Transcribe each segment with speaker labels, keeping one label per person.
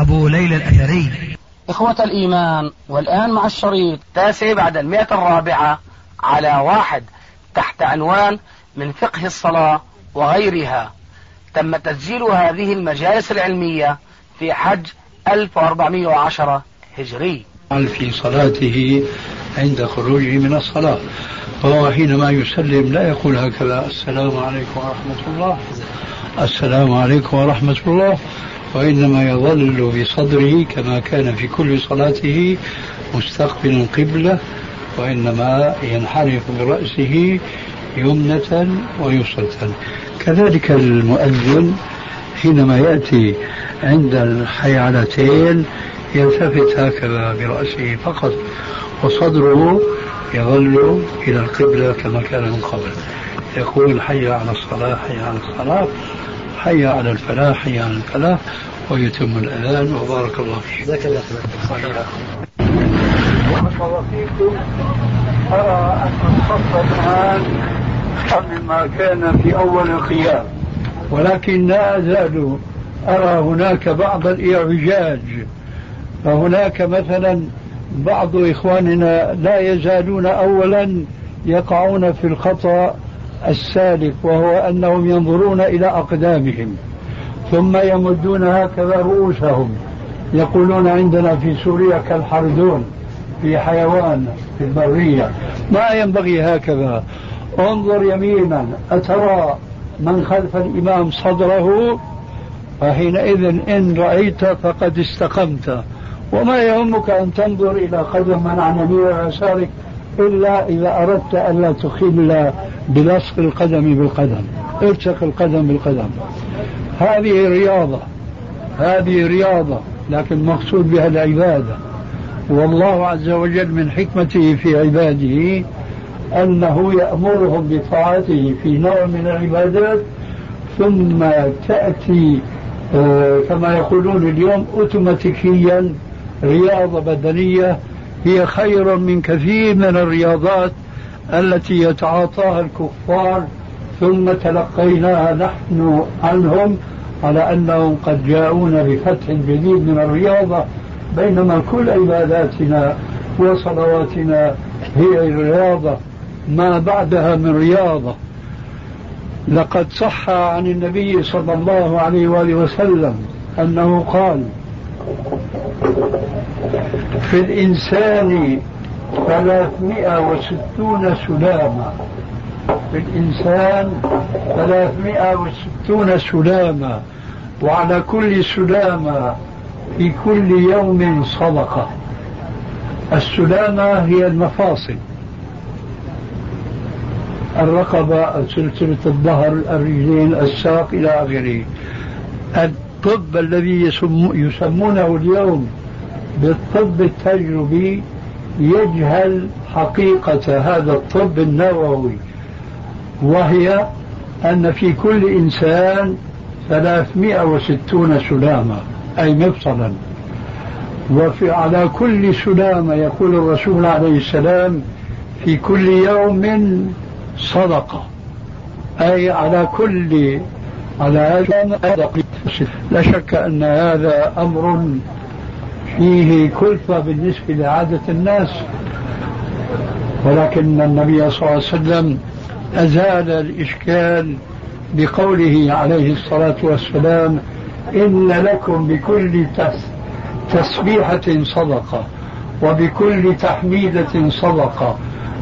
Speaker 1: أبو ليلى الأثري.
Speaker 2: إخوة الإيمان والآن مع الشريط التاسع بعد المئة الرابعة على واحد تحت عنوان من فقه الصلاة وغيرها. تم تسجيل هذه المجالس العلمية في حج 1410 هجري.
Speaker 3: في صلاته عند خروجه من الصلاة فهو حينما يسلم لا يقول هكذا السلام عليكم ورحمة الله. السلام عليكم ورحمة الله. وإنما يظل بصدره كما كان في كل صلاته مستقبل القبلة وإنما ينحرف برأسه يمنة ويسرة. كذلك المؤذن حينما يأتي عند الحيعلتين يلتفت هكذا برأسه فقط وصدره يظل إلى القبلة كما كان من قبل. يقول حي على الصلاة حي على الصلاة. حي على الفلاح حي على الفلاح ويتم الأذان. وبارك الله فيك. جزاك الله خير فيكم أرى أن الصف الآن مما كان في أول القيام ولكن لا أزال أرى هناك بعض الإعوجاج فهناك مثلا بعض إخواننا لا يزالون أولا يقعون في الخطأ السالك وهو أنهم ينظرون إلى أقدامهم ثم يمدون هكذا رؤوسهم. يقولون عندنا في سوريا كالحردون في حيوان في البرية. ما ينبغي هكذا. انظر يمينا أترى من خلف الإمام صدره؟ فحينئذ إن رأيت فقد استقمت. وما يهمك أن تنظر إلى قدم من عن يمين ويسارك. إلا إذا أردت ألا تخل بلصق القدم بالقدم الصق القدم بالقدم. هذه رياضة هذه رياضة لكن مقصود بها العبادة. والله عز وجل من حكمته في عباده أنه يأمرهم بطاعته في نوع من العبادات ثم تأتي آه، كما يقولون اليوم أوتوماتيكيا رياضة بدنية هي خير من كثير من الرياضات التي يتعاطاها الكفار ثم تلقيناها نحن عنهم على أنهم قد جاءونا بفتح جديد من الرياضة. بينما كل عباداتنا وصلواتنا هي الرياضة ما بعدها من رياضة. لقد صح عن النبي صلى الله عليه وآله وسلم أنه قال في الإنسان ثلاثمائة وستون سلامة. في الإنسان ثلاثمائة وستون سلامة. وعلى كل سلامة في كل يوم صدقة. السلامة هي المفاصل. الرقبة سلسلة الظهر الرجلين الساق إلى آخره. الطب الذي يسمونه اليوم بالطب التجربي يجهل حقيقة هذا الطب النووي وهي أن في كل إنسان 360 سلامة أي مفصلا. وفي على كل سلامة يقول الرسول عليه السلام في كل يوم صدقة أي على كل على لا شك أن هذا أمر فيه كلفة بالنسبة لعادة الناس. ولكن النبي صلى الله عليه وسلم أزال الإشكال بقوله عليه الصلاة والسلام إن لكم بكل تسبيحة صدقة وبكل تحميدة صدقة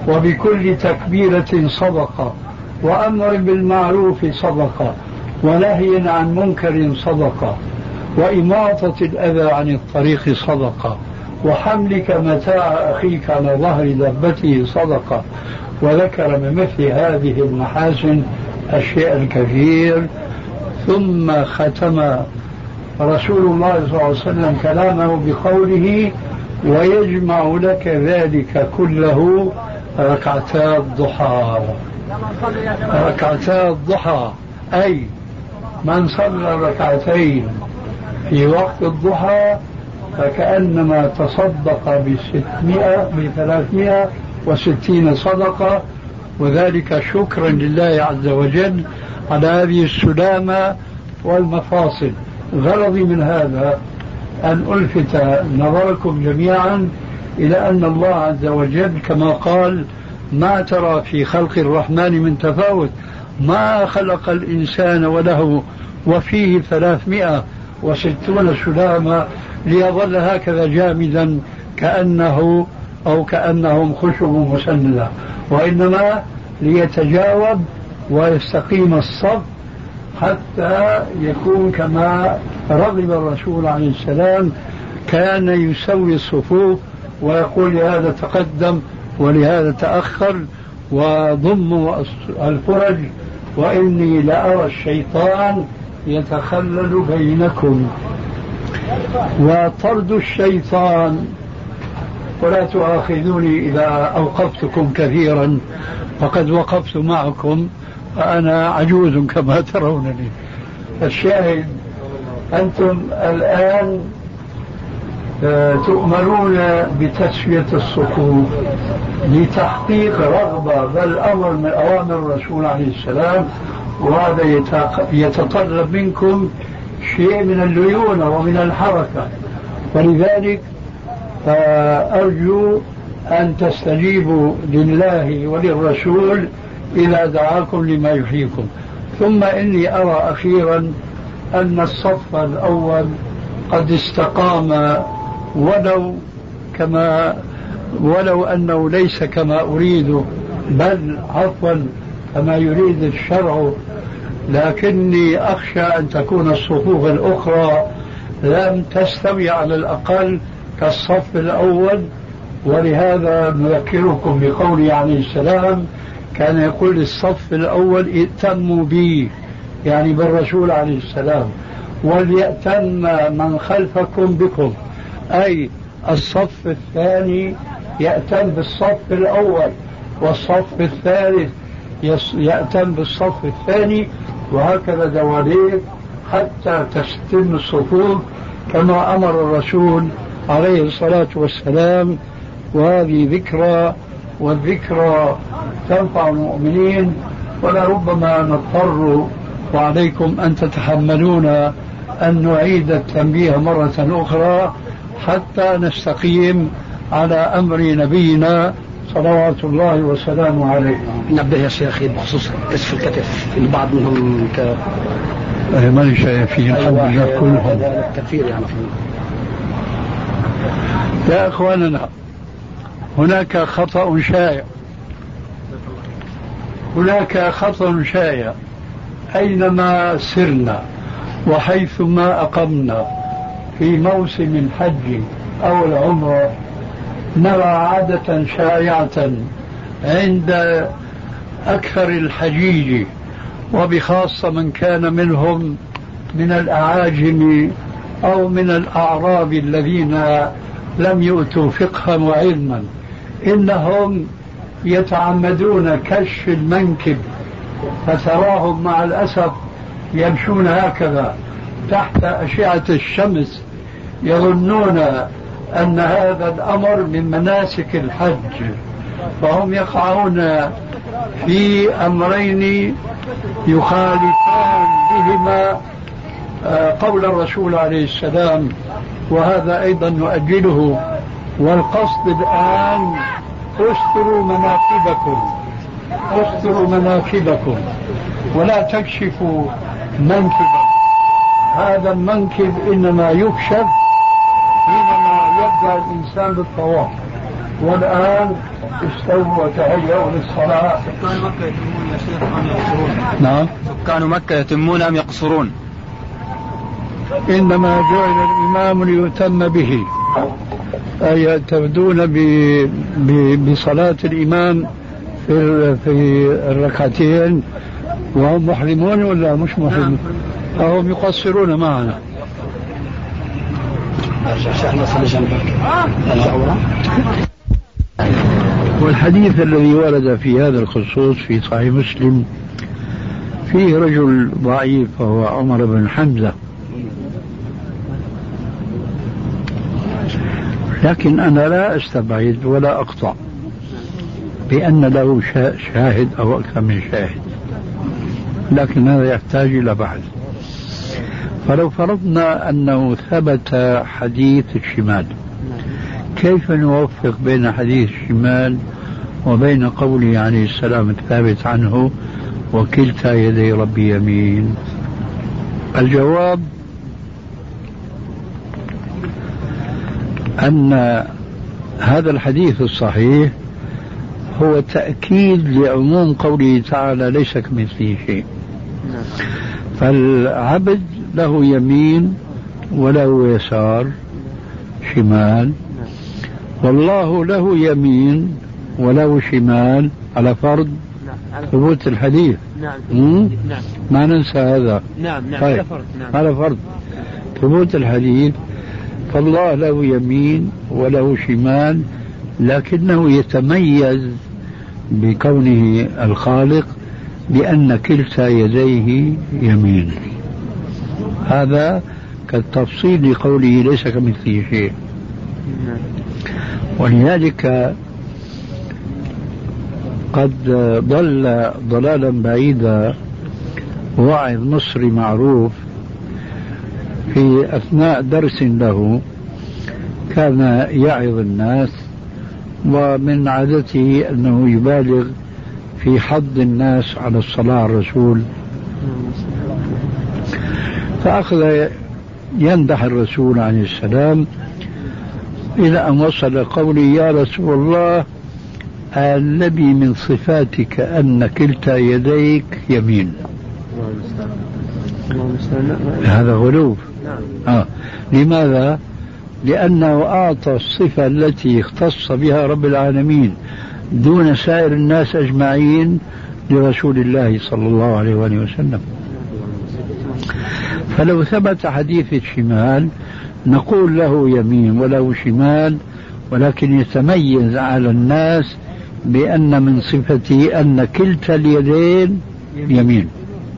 Speaker 3: وبكل تكبيرة صدقة وأمر بالمعروف صدقة ونهي عن منكر صدقة وإماطة الأذى عن الطريق صدقة وحملك متاع أخيك على ظهر دبته صدقة وذكر من مثل هذه المحاسن الشيء الكثير ثم ختم رسول الله صلى الله عليه وسلم كلامه بقوله ويجمع لك ذلك كله ركعتا الضحى. ركعتا الضحى أي من صلى ركعتين في وقت الضحى فكأنما تصدق بستمائة بثلاثمائة وستين صدقة وذلك شكرا لله عز وجل على هذه السلامة والمفاصل. غرضي من هذا أن ألفت نظركم جميعا إلى أن الله عز وجل كما قال ما ترى في خلق الرحمن من تفاوت ما خلق الإنسان وله وفيه ثلاثمائة وستون سلامة ليظل هكذا جامدا كأنه أو كأنهم خشب مسندة وإنما ليتجاوب ويستقيم الصف حتى يكون كما رغب الرسول عليه السلام كان يسوي الصفوف ويقول لهذا تقدم ولهذا تأخر وضم الفرج وإني لأرى الشيطان يتخلل بينكم. وطرد الشيطان. ولا تؤاخذوني إذا أوقفتكم كثيرا. فقد وقفت معكم وأنا عجوز كما ترونني. الشاهد أنتم الآن تؤمرون بتسوية الصفوف لتحقيق رغبة بل أمر من أوامر الرسول عليه السلام وهذا يتطلب منكم شيء من الليونة ومن الحركة. ولذلك فأرجو أن تستجيبوا لله وللرسول إذا دعاكم لما يحييكم. ثم إني أرى أخيرا أن الصف الأول قد استقام ولو كما ولو أنه ليس كما أريد بل عفوا كما يريد الشرع. لكني أخشى أن تكون الصفوف الأخرى لم تستوي على الأقل كالصف الأول. ولهذا نذكركم بقوله عليه السلام كان يقول الصف الأول ائتموا بي يعني بالرسول عليه السلام وليأتم من خلفكم بكم. أي الصف الثاني يأتم بالصف الأول والصف الثالث يأتم بالصف الثاني وهكذا دواليك حتى تستم الصفوف كما أمر الرسول عليه الصلاة والسلام. وهذه ذكرى والذكرى تنفع المؤمنين ولربما نضطر وعليكم أن تتحملون أن نعيد التنبيه مرة أخرى. حتى نستقيم على أمر نبينا صلوات الله وسلامه عليه.
Speaker 2: نبه يا شيخ بخصوص كشف الكتف البعض منهم ك
Speaker 3: إيه، ماني شايفين الحمد لله كلهم.
Speaker 2: كثير يعني.
Speaker 3: يا إخواننا هناك خطأ شائع. هناك خطأ شائع. أينما سرنا وحيثما أقمنا في موسم الحج أو العمرة نرى عادة شائعة عند أكثر الحجيج وبخاصة من كان منهم من الأعاجم أو من الأعراب الذين لم يؤتوا فقها وعلما. إنهم يتعمدون كشف المنكب فتراهم مع الأسف يمشون هكذا تحت أشعة الشمس. يظنون أن هذا الأمر من مناسك الحج فهم يقعون في أمرين يخالفان بهما آه، قول الرسول عليه السلام وهذا أيضا نؤجله والقصد الآن استروا مناكبكم استروا مناكبكم ولا تكشفوا منكبا هذا المنكب إنما يكشف يبدأ الإنسان بالطواف والآن استووا وتهيأوا للصلاة.
Speaker 2: سكان مكة يتمون يا شيخ أم يقصرون
Speaker 3: نعم.
Speaker 2: سكان مكة يتمون أم يقصرون؟
Speaker 3: إنما جعل الإمام ليتم به. أي يعتمدون بصلاة الإمام في في الركعتين. وهم محرمون ولا مش محرمون؟ فهم يقصرون معنا؟ والحديث الذي ورد في هذا الخصوص في صحيح مسلم فيه رجل ضعيف وهو عمر بن حمزة. لكن أنا لا أستبعد ولا أقطع بأن له شاهد أو أكثر من شاهد. لكن هذا يحتاج إلى بحث. فلو فرضنا أنه ثبت حديث الشمال كيف نوفق بين حديث الشمال وبين قوله عليه السلام الثابت عنه وكلتا يدي ربي يمين؟ الجواب أن هذا الحديث الصحيح هو تأكيد لعموم قوله تعالى ليس كمثله شيء. فالعبد له يمين وله يسار شمال. والله له يمين وله شمال على فرض ثبوت الحديث. نعم. نعم. ما ننسى هذا.
Speaker 2: نعم نعم طيب. على فرض
Speaker 3: نعم. على فرض. ثبوت الحديث. فالله له يمين وله شمال لكنه يتميز بكونه الخالق بأن كلتا يديه يمين. هذا كالتفصيل لقوله ليس كمثله شيء. ولذلك قد ضل ضلالا بعيدا واعظ مصري معروف في أثناء درس له كان يعظ الناس ومن عادته أنه يبالغ في حض الناس على الصلاة على الرسول. فأخذ يمدح الرسول عليه السلام إلى أن وصل قولي يا رسول الله الذي من صفاتك أن كلتا يديك يمين هذا غلو آه. لماذا؟ لأنه أعطى الصفة التي اختص بها رب العالمين دون سائر الناس أجمعين لرسول الله صلى الله عليه وآله وسلم فلو ثبت حديث الشمال نقول له يمين وله شمال ولكن يتميز على الناس بأن من صفته أن كلتا اليدين يمين.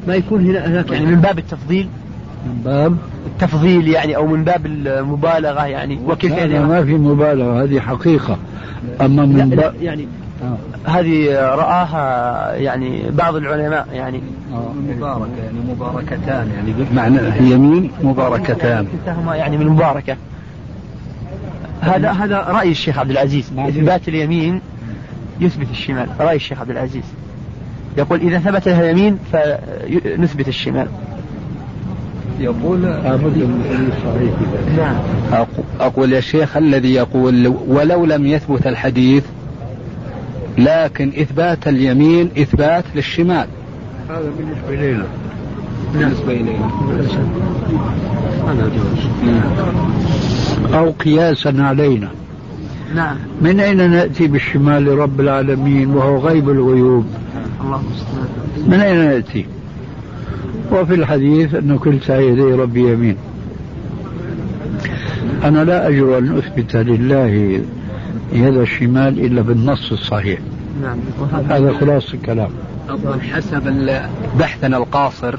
Speaker 2: ما يكون هنا هناك يعني من باب التفضيل؟
Speaker 3: من باب؟
Speaker 2: التفضيل يعني أو من باب المبالغة يعني
Speaker 3: وكيف يعني؟ ما في مبالغة هذه حقيقة. أما من باب
Speaker 2: يعني. هذه رآها يعني بعض العلماء يعني.
Speaker 1: آه. مباركة يعني مباركتان يعني بمعنى يمين مباركتان.
Speaker 2: كلتاهما يعني من المباركة هذا هذا رأي الشيخ عبد العزيز. إثبات اليمين. يثبت الشمال. رأي الشيخ عبد العزيز. يقول إذا ثبت اليمين فنثبت الشمال.
Speaker 3: يقول صحيح.
Speaker 1: نعم. أقول يا شيخ الذي يقول ولو لم يثبت الحديث لكن إثبات اليمين إثبات للشمال.
Speaker 3: هذا بالنسبة إلينا.
Speaker 1: بالنسبة إلينا.
Speaker 3: أو قياسا علينا.
Speaker 2: نعم.
Speaker 3: من أين نأتي بالشمال لرب العالمين وهو غيب الغيوب؟ الله من أين نأتي؟ وفي الحديث أن كلتا يدي ربي يمين. أنا لا أجر أن أثبت لله يد الشمال إلا بالنص الصحيح. نعم. هذا خلاص الكلام.
Speaker 1: حسب بحثنا القاصر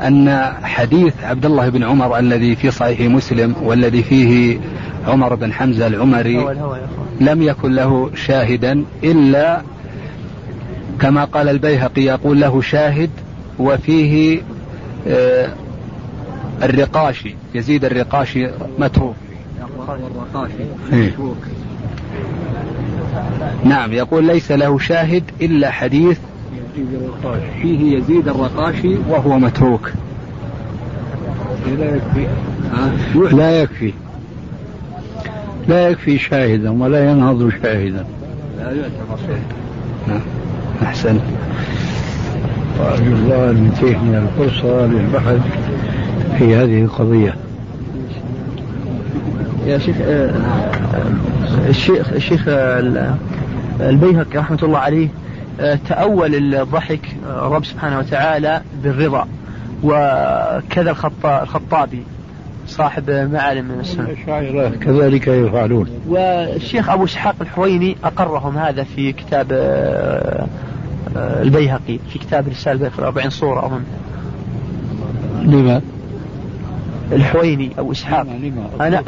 Speaker 1: أن حديث عبد الله بن عمر الذي في صحيح مسلم والذي فيه عمر بن حمزة العمري لم يكن له شاهدا إلا كما قال البيهقي يقول له شاهد وفيه آه، الرقاشي يزيد الرقاشي متروك. إيه. نعم يقول ليس له شاهد إلا حديث فيه يزيد الرقاشي وهو متروك.
Speaker 3: لا يكفي. لا يكفي. لا يكفي شاهدا ولا ينهض شاهدا. لا يعتبر شاهدا. أحسن. وأرجو الله أن يتيحني الفرصة للبحث في هذه القضية.
Speaker 2: يا شيخ آه، آه، الشيخ الشيخ آه، البيهقي رحمة الله عليه تأول الضحك الرب سبحانه وتعالى بالرضا وكذا الخطابي
Speaker 4: صاحب معالم من السنة.
Speaker 3: الأشاعرة كذلك يفعلون.
Speaker 4: والشيخ أبو إسحاق الحويني أقرهم هذا في كتاب آه، آه، البيهقي في كتاب رسالة في 40 صورة أظن.
Speaker 3: لما؟
Speaker 4: الحويني أو إسحاق. أنا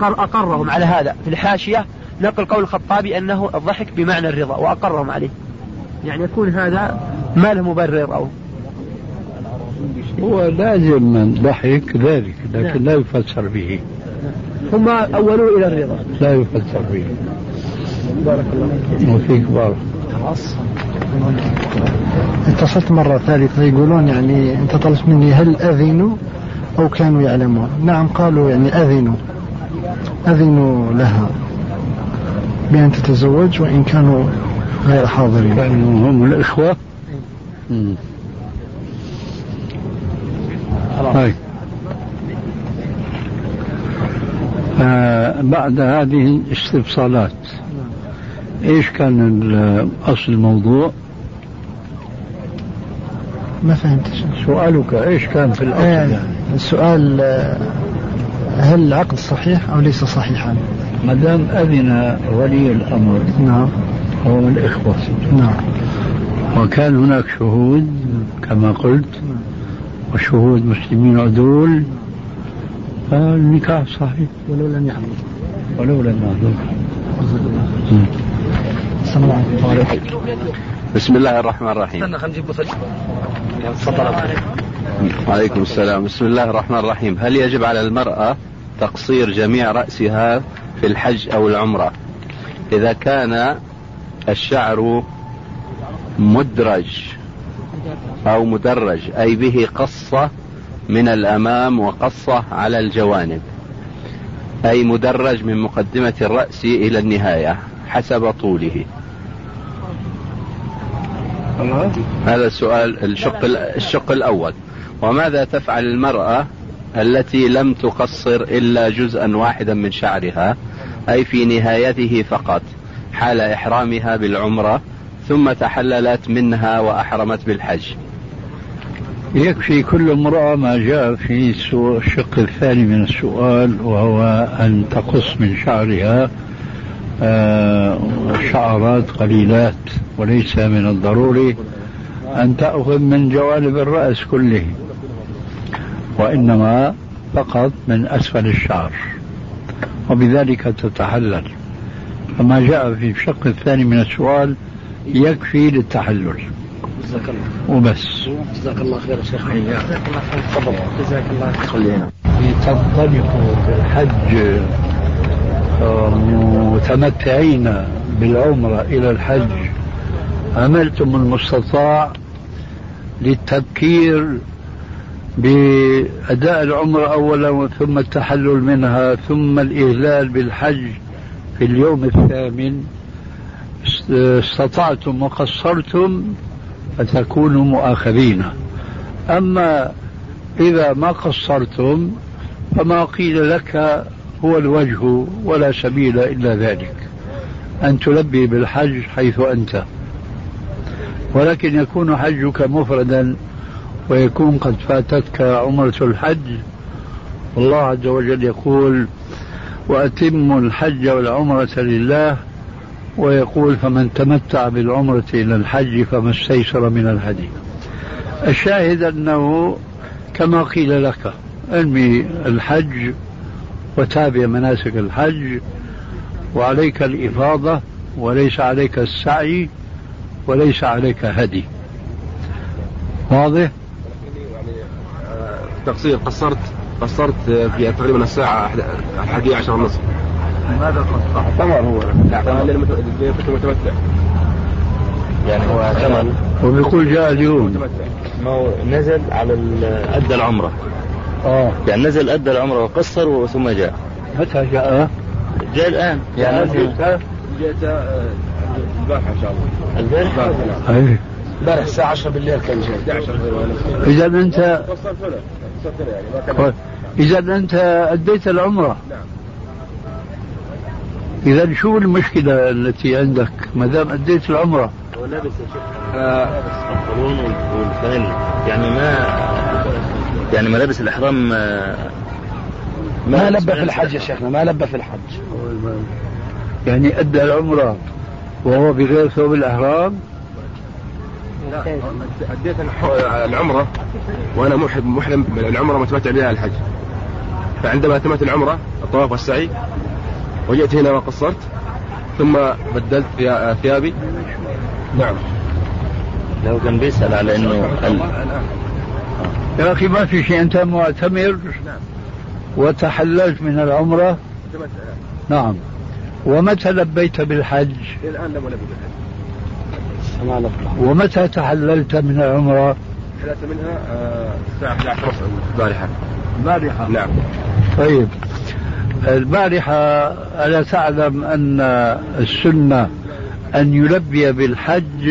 Speaker 4: أقرهم على هذا. في الحاشية نقل قول الخطابي أنه الضحك بمعنى الرضا وأقرهم عليه. يعني يكون هذا ما له مبرر أو
Speaker 3: هو لازم من ضحك ذلك لكن لا يفسر به.
Speaker 4: هم أولوا إلى الرضا.
Speaker 3: لا يفسر به.
Speaker 4: بارك الله
Speaker 3: وفيك بارك.
Speaker 4: خلاص
Speaker 5: اتصلت مرة ثالثة يقولون يعني أنت طلبت مني هل أذنوا أو كانوا يعلمون نعم قالوا يعني أذنوا أذنوا لها بأن تتزوج وإن كانوا غير حاضرين
Speaker 3: كانوا هم الإخوة مم. طيب آه بعد هذه الاستفصالات إيش كان اصل الموضوع؟
Speaker 5: ما فهمت.
Speaker 3: سؤالك إيش كان في الأصل؟
Speaker 5: آه،
Speaker 3: يعني؟
Speaker 5: السؤال هل العقد صحيح أو ليس صحيحا؟
Speaker 3: ما دام أذن ولي الأمر
Speaker 5: نعم.
Speaker 3: هو من الإخوة.
Speaker 5: نعم.
Speaker 3: وكان هناك شهود كما قلت وشهود مسلمين عدول فالنكاح صحيح.
Speaker 5: ولو لم يحضر.
Speaker 3: المعذور
Speaker 5: السلام عليكم.
Speaker 6: بسم الله الرحمن الرحيم.
Speaker 2: استنى خلينا نجيب
Speaker 6: وعليكم السلام. بسم الله الرحمن الرحيم. هل يجب على المرأة تقصير جميع رأسها في الحج أو العمرة؟ إذا كان الشعر مدرج أو مدرج أي به قصة من الأمام وقصة على الجوانب. أي مدرج من مقدمة الرأس إلى النهاية حسب طوله. هذا السؤال الشق الشق الأول. وماذا تفعل المرأة التي لم تقصر إلا جزءا واحدا من شعرها؟ أي في نهايته فقط حال إحرامها بالعمرة ثم تحللت منها وأحرمت بالحج.
Speaker 3: يكفي كل امرأة ما جاء في الشق الثاني من السؤال وهو أن تقص من شعرها آه، شعرات قليلات وليس من الضروري أن تأخذ من جوانب الرأس كله. وإنما فقط من أسفل الشعر. وبذلك تتحلل. فما جاء في الشق الثاني من السؤال يكفي للتحلل.
Speaker 2: جزاك الله
Speaker 3: وبس.
Speaker 2: جزاك الله خير شيخ. تفضل. جزاك الله خير.
Speaker 3: تنطلقوا في الحج آه، متمتعين بالعمرة إلى الحج. عملتم المستطاع للتبكير بأداء العمرة أولا ثم التحلل منها ثم الإهلال بالحج في اليوم الثامن. است- استطعتم وقصرتم فتكونوا مؤاخذين. أما إذا ما قصرتم فما قيل لك هو الوجه ولا سبيل إلا ذلك أن تلبي بالحج حيث أنت. ولكن يكون حجك مفردا ويكون قد فاتتك عمرة الحج. والله عز وجل يقول وأتموا الحج والعمرة لله. ويقول فمن تمتع بالعمرة إلى الحج فما استيسر من الهدي. الشاهد أنه كما قيل لك انمي الحج وتابع مناسك الحج وعليك الإفاضة وليس عليك السعي وليس عليك هدي. واضح؟
Speaker 7: تقصير قصرت قصرت في تقريبا الساعة 11 ونصف
Speaker 3: ماذا قصرت؟
Speaker 7: طبعا هو. لأن كنت متمتع.
Speaker 8: يعني هو كمان
Speaker 3: وبيقول جاء اليوم.
Speaker 8: ما هو نزل على أدى العمرة.
Speaker 3: آه.
Speaker 8: يعني نزل أدى العمرة وقصر ثم جاء.
Speaker 3: متى جاء؟
Speaker 8: جاء الآن. يعني
Speaker 7: جئت البارحة إن شاء الله.
Speaker 8: البارحة؟
Speaker 3: أي.
Speaker 2: امبارح الساعة 10 بالليل كان جاي.
Speaker 7: 11 ونصف
Speaker 3: إذا أنت
Speaker 7: يعني ما كان
Speaker 3: إذا أنت أديت العمرة.
Speaker 7: نعم.
Speaker 3: إذا شو المشكلة التي عندك؟ ما دام أديت العمرة.
Speaker 8: هو لابس يا شيخ. لابس البنطلون والفانلة يعني ما يعني ملابس الإحرام آه،
Speaker 2: ما لبى في الحج يا شيخنا ما لبى في الحج.
Speaker 3: يعني أدى العمرة وهو بغير ثوب الأحرام
Speaker 7: أديت العمرة وأنا محرم محرم العمرة متمتع بها الحج. فعندما تمت العمرة الطواف والسعي وجئت هنا وقصرت ثم بدلت ثيابي. نعم.
Speaker 8: لو كان بيسأل على إنه ال...
Speaker 3: يا أخي ما في شيء أنت معتمر وتحللت من العمرة؟ نعم. ومتى لبيت بالحج؟
Speaker 7: الآن لم
Speaker 2: ما لبى
Speaker 3: ومتى تحللت من العمرة؟
Speaker 7: حلت منها آه، الساعة 11 البارحة.
Speaker 3: البارحة؟
Speaker 7: نعم.
Speaker 3: طيب. البارحة ألا تعلم أن السنة أن يلبي بالحج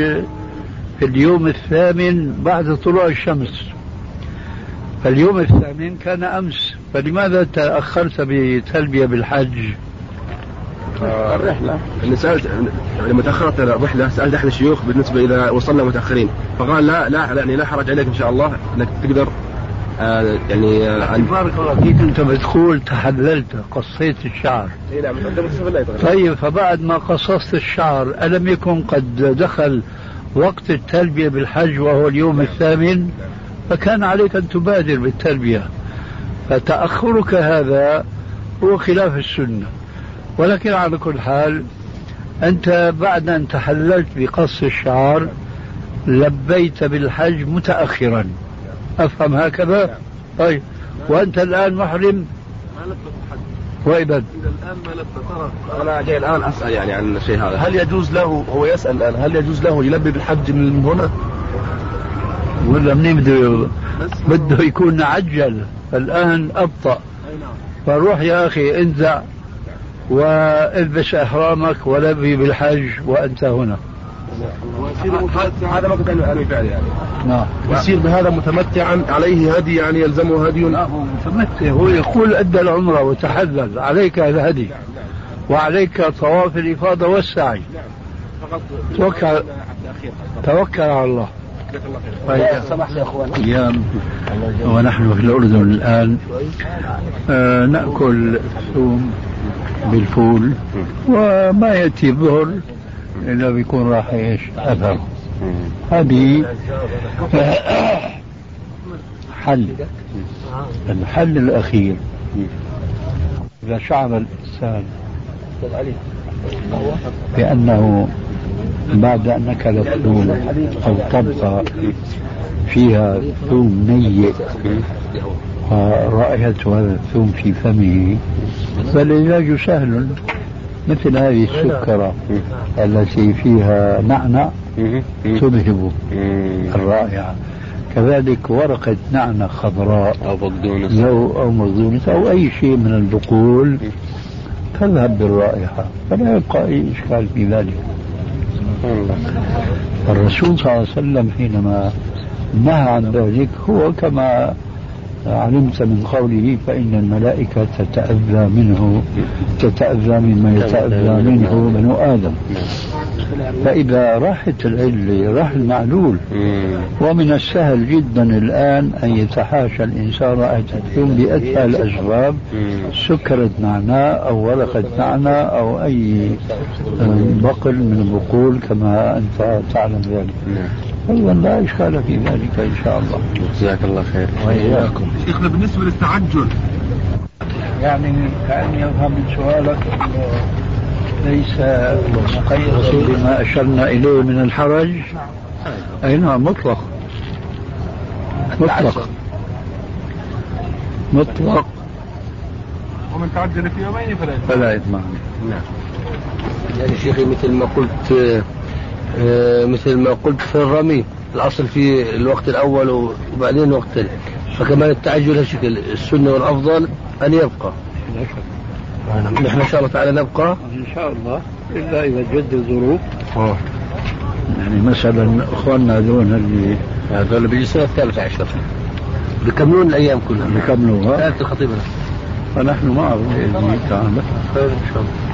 Speaker 3: في اليوم الثامن بعد طلوع الشمس؟ فاليوم الثامن كان أمس فلماذا تأخرت بتلبية بالحج؟
Speaker 7: الرحلة. اللي سألت لما تأخرت الرحلة سألت أحد الشيوخ بالنسبة إذا وصلنا متأخرين. فقال لا لا يعني لا حرج عليك إن شاء الله أنك تقدر آه يعني آه
Speaker 3: بارك الله فيك. أنت بتقول تحللت قصيت الشعر.
Speaker 7: إيه نعم.
Speaker 3: طيب فبعد ما قصصت الشعر ألم يكن قد دخل وقت التلبية بالحج وهو اليوم الثامن؟ فكان عليك أن تبادر بالتلبية. فتأخرك هذا هو خلاف السنة. ولكن على كل حال أنت بعد أن تحللت بقص الشعر لبيت بالحج متأخرا. أفهم هكذا؟ طيب. وأنت الآن محرم؟ وإذا
Speaker 7: الآن ما لبى أنا جاي الآن أسأل يعني عن الشيء هذا.
Speaker 9: هل يجوز له هو يسأل الآن هل يجوز له يلبي بالحج من هنا؟
Speaker 3: ولا منين بده بده يكون عجل؟ الآن أبطأ. فروح يا أخي انزع. والبس إحرامك ولبي بالحج وأنت هنا.
Speaker 7: هذا ما كنت فعل يعني.
Speaker 3: نعم.
Speaker 9: يصير بهذا متمتعا عليه هدي يعني يلزمه هدي.
Speaker 3: لا هو متمتع. هو يقول أدى العمرة وتحلل عليك الهدي وعليك طواف الإفاضة والسعي. توكل. توكل على الله.
Speaker 2: يا أخوان.
Speaker 3: أيام ونحن في الأردن الآن. آه نأكل ثوم. بالفول وما يأتي الظهر إلا بيكون راح إيش؟ أثر. هذه حل. الحل الأخير. إذا شعر الإنسان بأنه بعد أن أكل الثوم أو طبخة فيها ثوم نيء ورائحة هذا الثوم في فمه. فالعلاج سهل مثل هذه السكرة التي فيها نعنع تذهب الرائحة. كذلك ورقة نعنع خضراء
Speaker 6: أو بقدونس.
Speaker 3: أو مخزونة أو أي شيء من البقول تذهب بالرائحة. فلا يبقى أي إشكال في ذلك. الرسول صلى الله عليه وسلم حينما نهى عن ذلك هو كما علمت من قوله فإن الملائكة تتأذى منه تتأذى مما يتأذى منه بنو آدم. فإذا راحت العلة راح المعلول. ومن السهل جدا الآن أن يتحاشى الإنسان رائحة بأتفه الأسباب سكرة نعناع أو ورقة نعناع أو أي بقل من البقول كما أنت تعلم ذلك. أيضا لا إشكال في ذلك إن شاء الله.
Speaker 6: جزاك الله خير.
Speaker 3: وإياكم.
Speaker 9: شيخنا بالنسبة للتعجل.
Speaker 3: يعني كأني أفهم من سؤالك ليس مقيدا بما أشرنا إليه من الحرج. أي نعم مطلق. مطلق. مطلق.
Speaker 9: ومن تعجل في يومين فلا يثم.
Speaker 3: فلا إثم
Speaker 2: يعني شيخي مثل ما قلت آه، مثل ما قلت في الرمي الأصل في الوقت الأول وبعدين الوقت ال- فكمان التعجل هالشكل السنة والأفضل أن يبقى. نحن إن شاء الله تعالى نبقى.
Speaker 3: إن شاء الله إلا إذا جد الظروف. يعني مثلا إخواننا هذول اللي
Speaker 2: هذول اللي بيجي السنة الثالثه عشر. بيكملون الأيام كلها.
Speaker 3: بيكملوها
Speaker 2: ثالث الخطيبنا
Speaker 3: فنحن معهم الله تعالى
Speaker 2: خير إن شاء الله.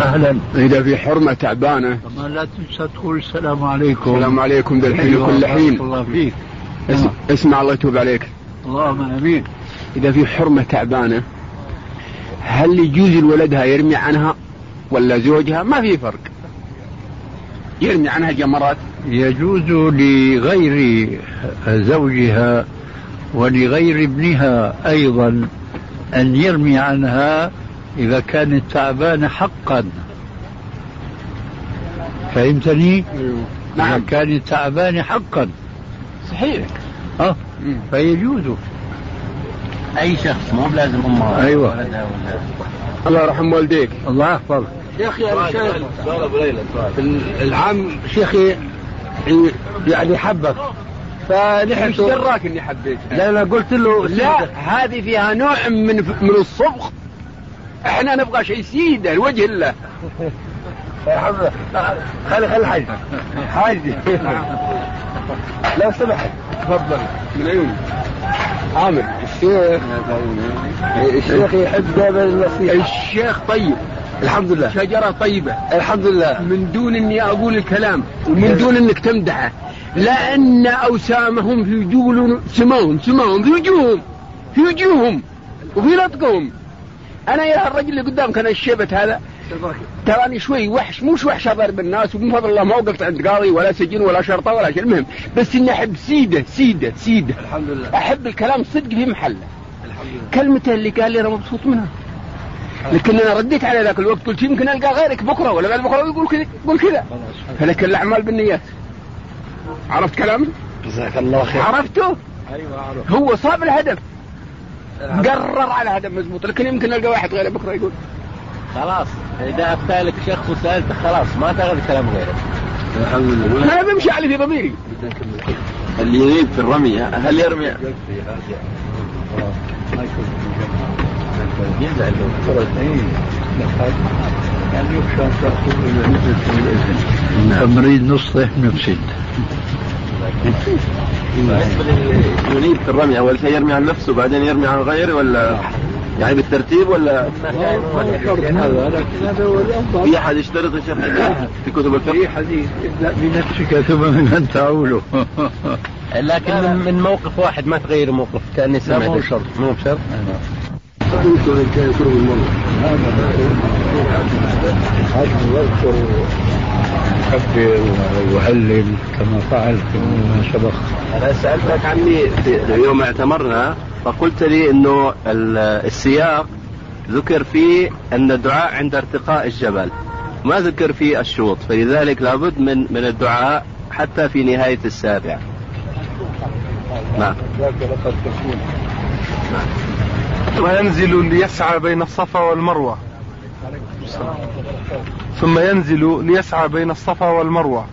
Speaker 3: أهلا.
Speaker 10: إذا في حرمة تعبانة.
Speaker 3: كمان لا تنسى تقول السلام عليكم.
Speaker 10: السلام عليكم ذا الحين وكل
Speaker 3: بارك
Speaker 10: حين
Speaker 3: الله فيك.
Speaker 10: اس- اسمع الله يتوب عليك.
Speaker 3: اللهم آمين.
Speaker 10: إذا في حرمة تعبانة هل يجوز لولدها يرمي عنها ولا زوجها؟ ما في فرق. يرمي عنها جمرات.
Speaker 3: يجوز لغير زوجها ولغير ابنها أيضا أن يرمي عنها إذا كانت تعبانة حقا. فهمتني؟ نعم إذا كانت تعبانة حقا.
Speaker 10: صحيح.
Speaker 3: آه. فيجوز.
Speaker 11: أي شخص مو بلازم امها
Speaker 3: أيوه.
Speaker 10: الله يرحم والديك.
Speaker 3: الله يحفظك.
Speaker 10: يا أخي أنا شايف العام شيخي يعني حبك. فنحن إيش دراك إني حبيت.
Speaker 3: لا لا قلت له
Speaker 10: لا. هذه فيها نوع من من الصبغ. إحنا نبغى شيء سيده لوجه الله. خلي خلي حاج حاج لو سمحت تفضل. من عيوني عامر. الشيخ. الشيخ يحب دائما النصيحة. الشيخ طيب. الحمد لله. شجرة طيبة. الحمد لله. من دون إني أقول الكلام ومن دون إنك تمدحه. لأن أوسامهم في وجوه سماهم سماهم في وجوههم في وجوههم وفي نطقهم أنا يا الرجل اللي قدامك أنا الشيبة هذا. تراني شوي وحش مش وحش اضرب الناس ومن فضل الله ما وقفت عند قاضي ولا سجن ولا شرطة ولا شيء. المهم بس إني أحب سيدة سيدة سيدة. الحمد لله. أحب الكلام صدق في محله. الحمد لله. كلمته اللي قال لي أنا مبسوط منها. لكن أنا رديت على ذاك الوقت قلت يمكن ألقى غيرك بكرة ولا بعد بكرة يقول كذا يقول كذا. فلكن الأعمال بالنيات. عرفت كلامي؟
Speaker 3: جزاك الله خير.
Speaker 10: عرفته؟
Speaker 3: أيوه عرفت.
Speaker 10: هو صاب الهدف. قرر على هدف مزبوط. لكن يمكن القى واحد غيره بكرة يقول.
Speaker 11: خلاص. إذا افتى لك شخص وسألته خلاص ما تاخذ كلام غيره.
Speaker 10: الحمد لله أنا بمشي على في ضميري.
Speaker 6: اللي يريد في الرمي هل يرمي؟
Speaker 3: يزعل لو فرض اي يعني يخشى ان تاخذ نفسد
Speaker 6: بالنسبة يريد في الرمي اول شيء يرمي عن نفسه بعدين يرمي عن غيره ولا يعني بالترتيب ولا؟ في أحد يشترط يا شيخ؟ في كتب الفقه؟
Speaker 3: في حديث ابدا بنفسك ثم من تعوله
Speaker 11: لكن من, من موقف واحد ما تغير موقف كأني سمعت
Speaker 3: مو شرط.
Speaker 11: مو
Speaker 3: كما فعل فيما سبق.
Speaker 6: أنا سألتك عني في يوم اعتمرنا فقلت لي إنه ال- السياق ذكر فيه أن الدعاء عند ارتقاء الجبل ما ذكر فيه الشوط فلذلك لابد من من الدعاء حتى في نهاية السابع. نعم.
Speaker 12: وينزل ليسعى بين الصفا والمروة. ثم ينزل ليسعى بين الصفا والمروة.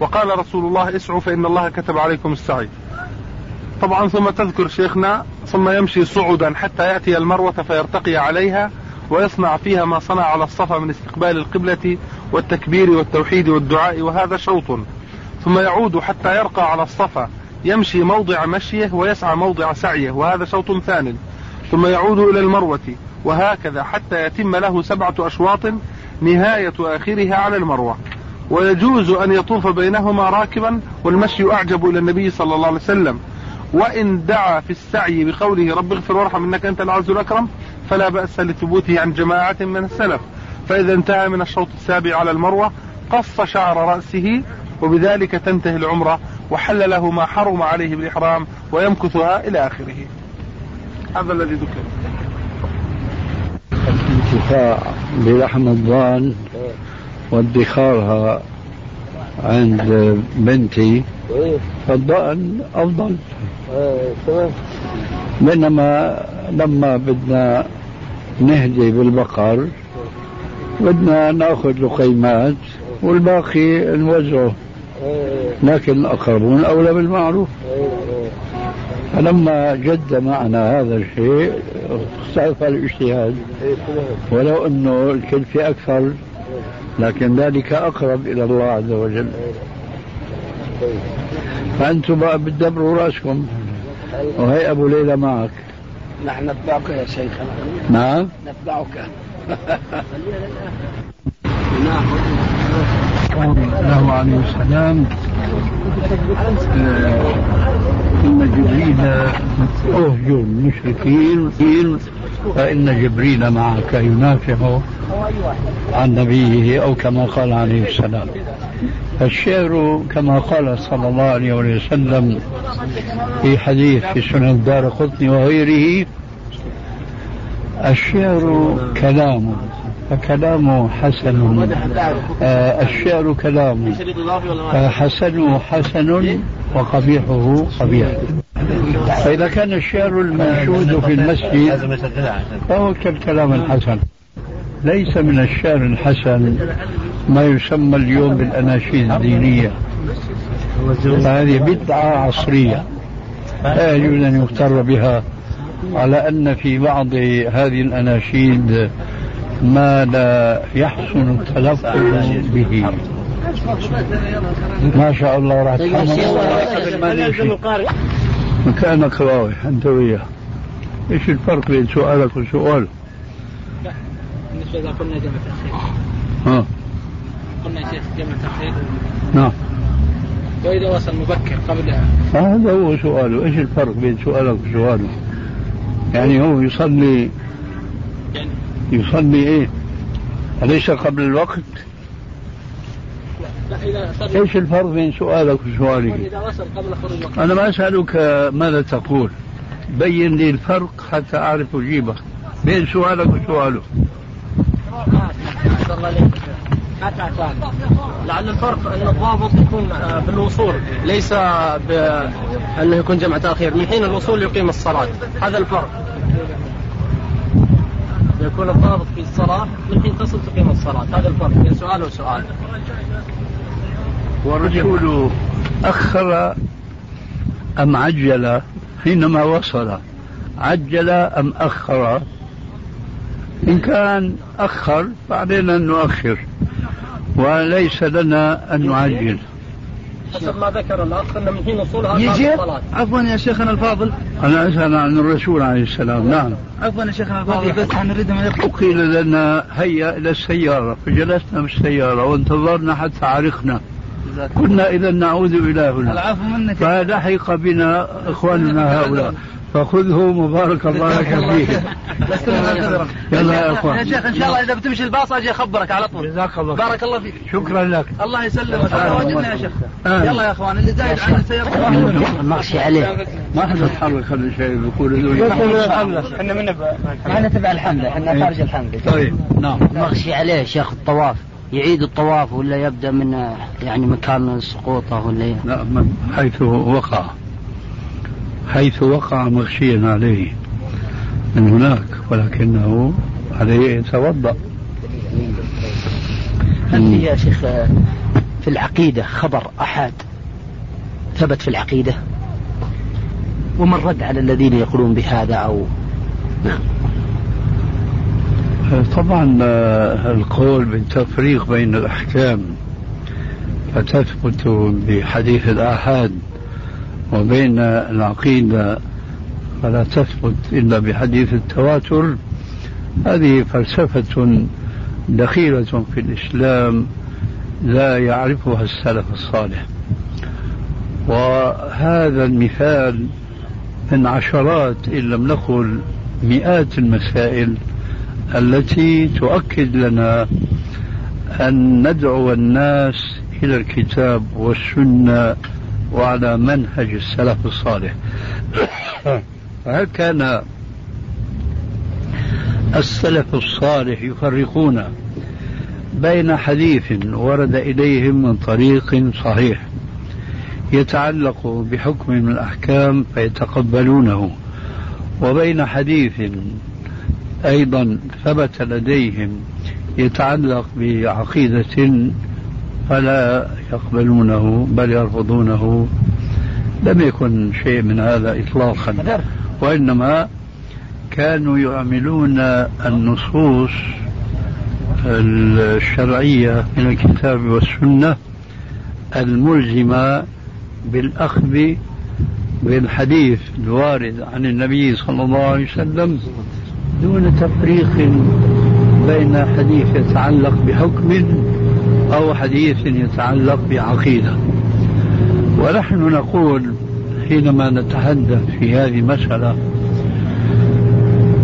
Speaker 12: وقال رسول الله اسعوا فإن الله كتب عليكم السعي. طبعا ثم تذكر شيخنا ثم يمشي صعدا حتى يأتي المروة فيرتقي عليها ويصنع فيها ما صنع على الصفا من استقبال القبلة والتكبير والتوحيد والدعاء وهذا شوط. ثم يعود حتى يرقى على الصفا يمشي موضع مشيه ويسعى موضع سعيه وهذا شوط ثان ثم يعود إلى المروة. وهكذا حتى يتم له سبعة أشواط نهاية آخرها على المروة. ويجوز أن يطوف بينهما راكبا والمشي أعجب إلى النبي صلى الله عليه وسلم. وإن دعا في السعي بقوله رب اغفر وارحم إنك أنت العز الأكرم فلا بأس لثبوته عن جماعة من السلف. فإذا انتهى من الشوط السابع على المروة قص شعر رأسه وبذلك تنتهي العمرة وحل له ما حرم عليه بالإحرام ويمكثها إلى آخره. هذا الذي ذكر.
Speaker 3: الانتفاع بلحم الضان وادخارها عند بنتي فالضأن أفضل. بينما لما بدنا نهدي بالبقر بدنا نأخذ لقيمات والباقي نوزعه لكن الأقربون أولى بالمعروف. فلما جد معنا هذا الشيء اختلف الاجتهاد. ولو أنه الكلفة أكثر لكن ذلك أقرب إلى الله عز وجل. فأنتم بقى بتدبروا رأسكم وهي أبو ليلى معك.
Speaker 13: نحن نتبعك يا شيخنا.
Speaker 3: نعم؟
Speaker 13: نتبعك.
Speaker 3: له عليه السلام إن جبريل أهجر المشركين فإن جبريل معك ينافع عن نبيه أو كما قال عليه السلام. الشعر كما قال صلى الله عليه وسلم في حديث في سنن الدار قطني وغيره الشعر كلام فكلامه حسن آه الشعر كلام فحسنه حسن وقبيحه قبيح. فإذا كان الشعر المنشود في المسجد فهو كالكلام الحسن. ليس من الشعر الحسن ما يسمى اليوم بالأناشيد الدينية. فهذه بدعة عصرية. لا يجوز أن يغتر بها على أن في بعض هذه الأناشيد ما لا يحسن التلفظ به. ما شاء الله راح مكانك رايح أنت وياه إيش الفرق بين سؤالك وسؤاله؟
Speaker 14: بالنسبة اذا قلنا جمع تاخير
Speaker 3: ها
Speaker 14: قلنا شيخ جمع تاخير
Speaker 3: نعم
Speaker 14: واذا وصل مبكر قبل
Speaker 3: هذا هو سؤاله إيش الفرق بين سؤالك وسؤاله؟ يعني هو يصلي يصلي إيه؟ أليس قبل الوقت؟
Speaker 14: لا إذا
Speaker 3: إيش الفرق بين سؤالك وسؤالي؟
Speaker 14: إذا وصل قبل خروج الوقت.
Speaker 3: أنا ما أسألك ماذا تقول. بين لي الفرق حتى أعرف أجيبك. بين سؤالك وسؤاله.
Speaker 4: لعل الفرق ان الضابط يكون آه، بالوصول. ليس بانه يكون جمع تأخير. من حين الوصول يقيم الصلاة. هذا الفرق. يكون الضابط في الصلاة من حين تصل تقيم الصلاة. هذا الفرق. بين سؤال وسؤال.
Speaker 3: والرسول أخر أم عجل؟ حينما وصل. عجل أم أخر؟ إن كان أخر فعلينا أن نؤخر وليس لنا أن نعجل.
Speaker 4: حسب ما ذكر الأخ أن من حين وصولها
Speaker 15: يجي؟
Speaker 4: الصلاه
Speaker 15: عفوا يا شيخنا الفاضل.
Speaker 3: أنا أسأل عن الرسول عليه السلام. نعم.
Speaker 15: عفوا يا شيخنا الفاضل. بس نريد من
Speaker 3: وقيل لنا هيا إلى السيارة. فجلسنا بالسيارة وانتظرنا حتى عرقنا كنا إذا نعود إلى هنا.
Speaker 15: العفو منك.
Speaker 3: فلحق بنا إخواننا هؤلاء. فخذه مبارك الله لك فيه. يلا يا إخوان.
Speaker 15: يا شيخ إن شاء الله إذا بتمشي الباص أجي أخبرك على طول.
Speaker 3: جزاك الله
Speaker 15: بارك الله فيك.
Speaker 3: شكرا لك.
Speaker 15: الله يسلمك. واجبنا يا شيخ.
Speaker 3: آه.
Speaker 15: يلا يا إخوان اللي زايد عن السيارة.
Speaker 16: مغشي عليه.
Speaker 3: ما حد يتحرك هذا الشيء بيقول
Speaker 4: إحنا من
Speaker 16: إحنا تبع الحملة. إحنا خارج الحملة.
Speaker 3: طيب. نعم.
Speaker 16: مغشي عليه شيخ الطواف. يعيد الطواف ولا يبدأ من يعني مكان سقوطه ولا ي-
Speaker 3: لا من حيث وقع. حيث وقع مغشيا عليه من هناك ولكنه عليه يتوضأ.
Speaker 16: هل في يا شيخ في العقيدة خبر أحد؟ ثبت في العقيدة؟ وما الرد على الذين يقولون بهذا أو نعم.
Speaker 3: طبعا آه، القول بالتفريق بين الأحكام فتثبت بحديث الآحاد وبين العقيدة فلا تثبت إلا بحديث التواتر. هذه فلسفة دخيلة في الإسلام لا يعرفها السلف الصالح. وهذا المثال من عشرات إن لم نقل مئات المسائل التي تؤكد لنا أن ندعو الناس إلى الكتاب والسنة وعلى منهج السلف الصالح. فهل كان السلف الصالح يفرقون بين حديث ورد إليهم من طريق صحيح يتعلق بحكم من الأحكام فيتقبلونه وبين حديث أيضا ثبت لديهم يتعلق بعقيدة فلا يقبلونه بل يرفضونه. لم يكن شيء من هذا إطلاقا. وإنما كانوا يعملون النصوص الشرعية من الكتاب والسنة الملزمة بالأخذ بالحديث الوارد عن النبي صلى الله عليه وسلم. دون تفريق بين حديث يتعلق بحكم أو حديث يتعلق بعقيدة. ونحن نقول حينما نتحدث في هذه المسألة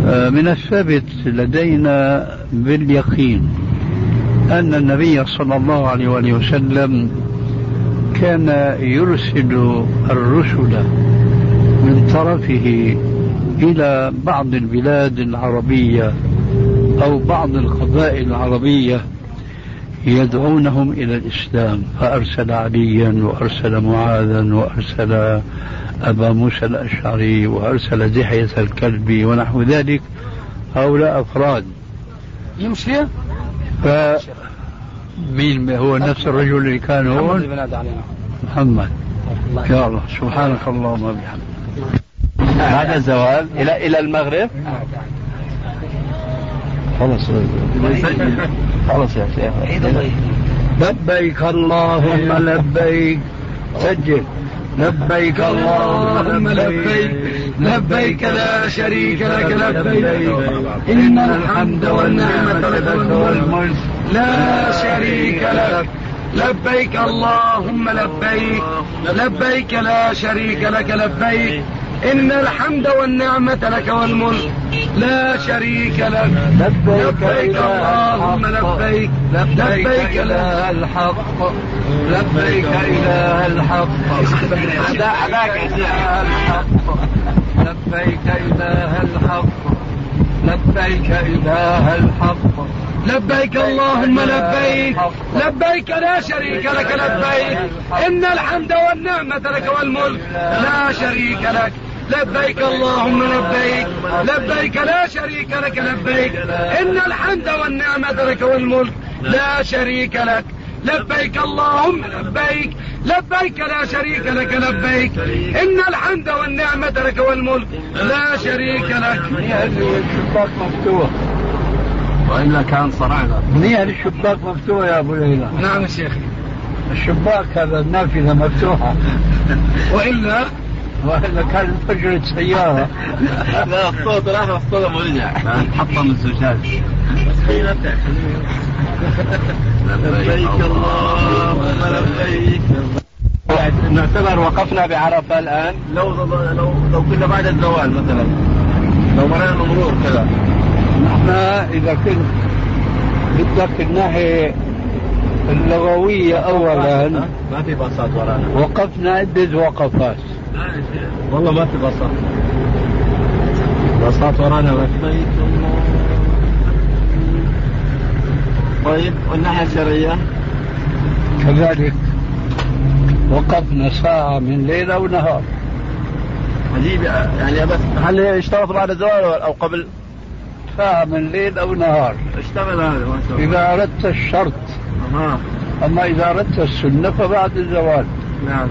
Speaker 3: آه، من الثابت لدينا باليقين أن النبي صلى الله عليه وآله وسلم كان يرسل الرسل من طرفه إلى بعض البلاد العربية أو بعض القبائل العربية يدعونهم إلى الإسلام. فأرسل عليا وأرسل معاذا وأرسل أبا موسى الأشعري وأرسل دحية الكلبي ونحو ذلك. هؤلاء أفراد.
Speaker 17: يمشي؟
Speaker 3: ف مين هو؟ نفس الرجل اللي كان هون؟ محمد. يا الله سبحانك اللهم وبحمدك.
Speaker 18: بعد الزوال. إلى إلى المغرب.
Speaker 3: خلص
Speaker 18: خلص يا شيخ.
Speaker 3: لبيك اللهم لبيك. سجل. لبيك اللهم لبيك. لبيك لا شريك لك. لبيك. إن الحمد والنعمة لك والملك لا شريك لك. لبيك اللهم لبيك. لبيك لا شريك لك. لبيك إن الحمد والنعمة لك والملك. لا شريك لك. لبيك اللهم لبيك. لبيك إله الحق. لبيك إله الحق. لبيك إله الحق. لبيك إله الحق. لبيك إله الحق. لبيك اللهم لبيك لبيك. لا شريك لك لبيك. إن الحمد والنعمة لك والملك. لا شريك لك. لبيك اللهم لبيك. لبيك لا شريك لك لبيك. إن الحمد والنعمة لك والملك لا شريك لك. لبيك اللهم لبيك. لبيك لا شريك لك لبيك. إن الحمد والنعمة لك والملك لا شريك لك. الشباك مفتوح
Speaker 11: وإلا كان صرعنا
Speaker 3: منيح الشباك مفتوح يا أبو ليلى؟
Speaker 17: نعم يا شيخ.
Speaker 3: الشباك هذا النافذة مفتوحة.
Speaker 17: وإلا
Speaker 3: والا كان فجرة سيارة
Speaker 11: لا الصوت راح والصوت ورجع حطم الزجاج. لبيك اللهم لبيك.
Speaker 18: نعتبر وقفنا بعرفة الآن.
Speaker 11: لو لو لو كنا بعد الزوال مثلا. لو مرينا مرور كذا.
Speaker 3: نحن إذا كنت بدك الناحية اللغوية أولا
Speaker 11: ما في باصات ورانا.
Speaker 3: وقفنا عدة وقفات.
Speaker 11: والله ما في باصات باصات ورانا ما في. طيب والناحية الشرعية
Speaker 3: كذلك وقفنا ساعة من ليلة ونهار.
Speaker 11: عجيب يعني بس هل اشترط بعد الزوال أو قبل؟
Speaker 3: ساعة من ليل أو نهار
Speaker 11: اشتغل هذا ما شاء الله.
Speaker 3: إذا أردت الشرط. أما إذا أردت السنة فبعد الزوال.
Speaker 11: نعم.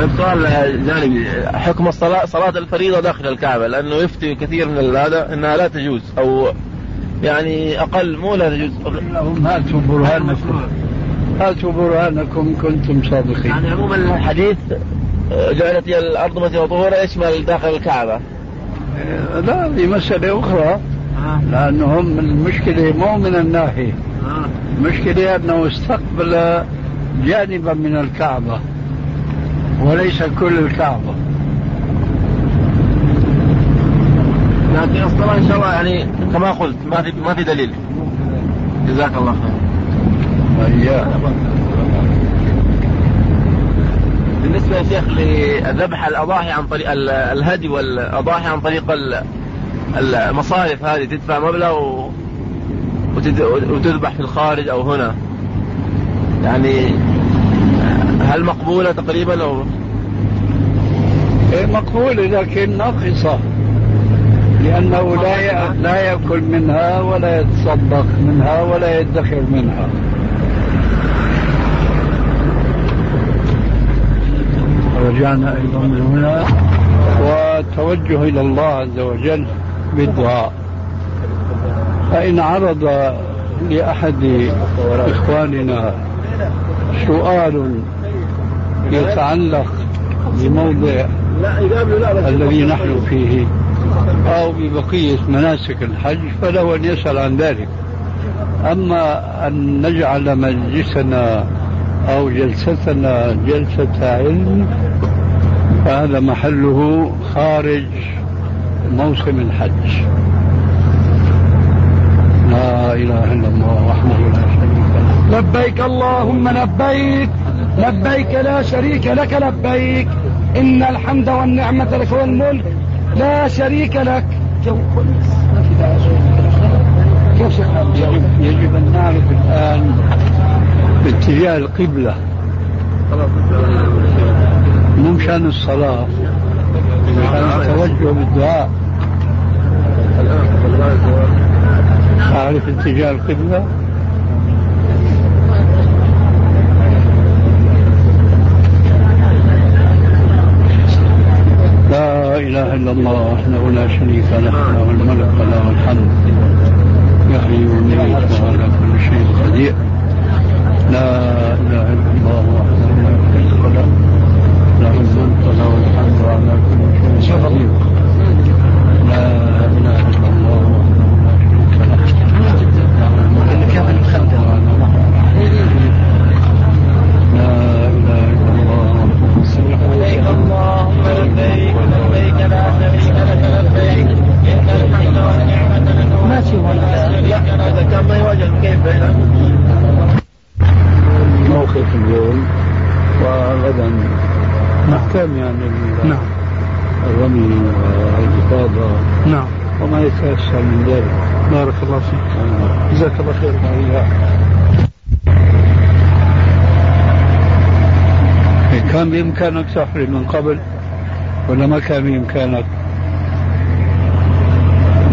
Speaker 11: طيب سؤال جانبي حكم الصلاة صلاة الفريضة داخل الكعبة لأنه يفتي كثير من هذا أنها لا تجوز أو يعني أقل مو لا تجوز.
Speaker 3: لهم هاتوا برهانكم هاتوا برهانكم كنتم صادقين؟
Speaker 11: يعني عموما الحديث جعلت هي الأرض مثل طهورا يشمل داخل الكعبة؟
Speaker 3: لا هذه مسألة أخرى. لأنهم المشكلة مو من الناحية. المشكلة أنه استقبل جانبا من الكعبة. وليس كل الكعبة
Speaker 11: لكن الصلاة إن شاء الله يعني كما قلت ما في ما في دليل. جزاك الله خير. بالنسبة يا شيخ لذبح الأضاحي عن طريق الهدي والأضاحي عن طريق المصارف هذه تدفع مبلغ وتذبح في الخارج أو هنا. يعني هل مقبولة تقريبا أو؟
Speaker 3: إيه مقبولة لكن ناقصة. لأنه لا لا يأكل منها ولا يتصدق منها ولا يدخر منها. رجعنا أيضا من هنا. وتوجه إلى الله عز وجل بالدعاء. فإن عرض لأحد إخواننا سؤال يتعلق بموضع الذي نحن فيه أو ببقية مناسك الحج فله أن يسأل عن ذلك. أما أن نجعل مجلسنا أو جلستنا جلسة علم فهذا محله خارج موسم الحج. لا إله إلا الله وحده لا شريك له.
Speaker 17: لبيك اللهم لبيك. لبيك لا شريك لك لبيك. إن الحمد والنعمة لك والملك لا شريك لك. جو ما في داعي
Speaker 3: كيف يجب, أن نعرف الآن باتجاه القبلة. مو مشان الصلاة مشان التوجه بالدعاء. أعرف اتجاه القبلة لا إله إلا الله وحده لا شريك له له الملك وله الحمد. يحيي ويميت وعلى كل شيء قدير. لا إله إلا الله وحده لا شريك له له الملك وله الحمد وعلى كل شيء قدير. لا إله إلا الله وحده لا شريك له له الملك وله الحمد لا إله إلا الله
Speaker 11: لبيك اللهم لبيك لبيك لا شريك لك لبيك إن الحمد والنعمة لك
Speaker 17: ماشي
Speaker 11: هذا كان ما يوجد كيف
Speaker 3: موقف اليوم وغدا محكم يعني
Speaker 12: نعم
Speaker 3: الرمي والإفاضة
Speaker 12: نعم
Speaker 3: من ذلك
Speaker 12: بارك الله فيك. جزاك الله خير.
Speaker 3: كان بإمكانك تحرم من قبل ولا ما كان بإمكانك؟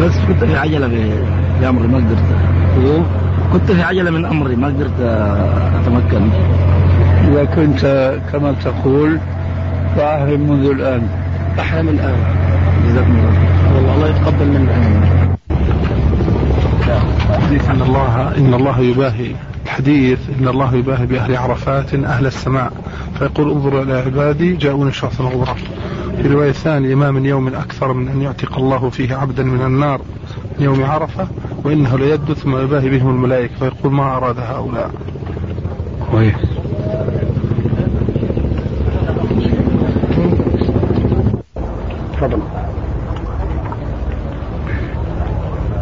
Speaker 4: بس كنت في عجلة في أمري ما قدرت. كنت في عجلة من أمري ما قدرت أتمكن.
Speaker 3: إذا كنت كما تقول فأحرم منذ الآن.
Speaker 4: أحرم الآن. جزاكم الله والله الله. يتقبل منا.
Speaker 12: حديث إن الله إن الله يباهي الحديث. إن الله يباهي بأهل عرفات أهل السماء. فيقول انظروا إلى عبادي جاءوني شخصا غبرا في رواية ثانية ما من يوم أكثر من أن يعتق الله فيه عبدا من النار يوم عرفة وإنه ليد ثم يباهي بهم الملائكة. فيقول ما أراد هؤلاء.
Speaker 3: كويس
Speaker 12: تفضل.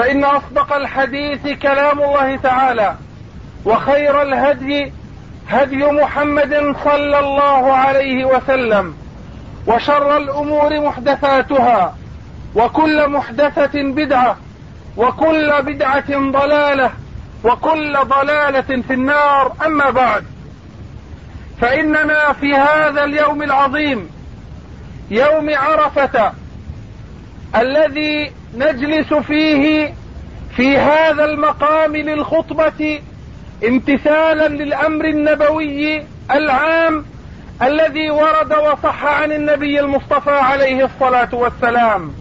Speaker 12: فإن أصدق الحديث كلام الله تعالى وخير الهدي هدي محمد صلى الله عليه وسلم وشر الأمور محدثاتها وكل محدثة بدعة وكل بدعة ضلالة وكل ضلالة في النار. أما بعد فإننا في هذا اليوم العظيم يوم عرفة الذي نجلس فيه في هذا المقام للخطبة امتثالا للأمر النبوي العام الذي ورد وصح عن النبي المصطفى عليه الصلاة والسلام.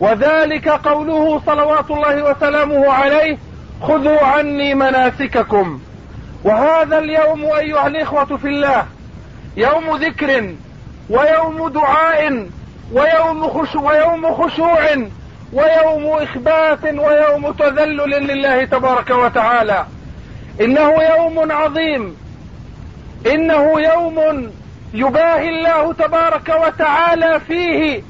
Speaker 12: وذلك قوله صلوات الله وسلامه عليه خذوا عني مناسككم وهذا اليوم أيها الإخوة في الله يوم ذكر ويوم دعاء ويوم خشوع, ويوم خشوع ويوم إخبات ويوم تذلل لله تبارك وتعالى. إنه يوم عظيم. إنه يوم يباهي الله تبارك وتعالى فيه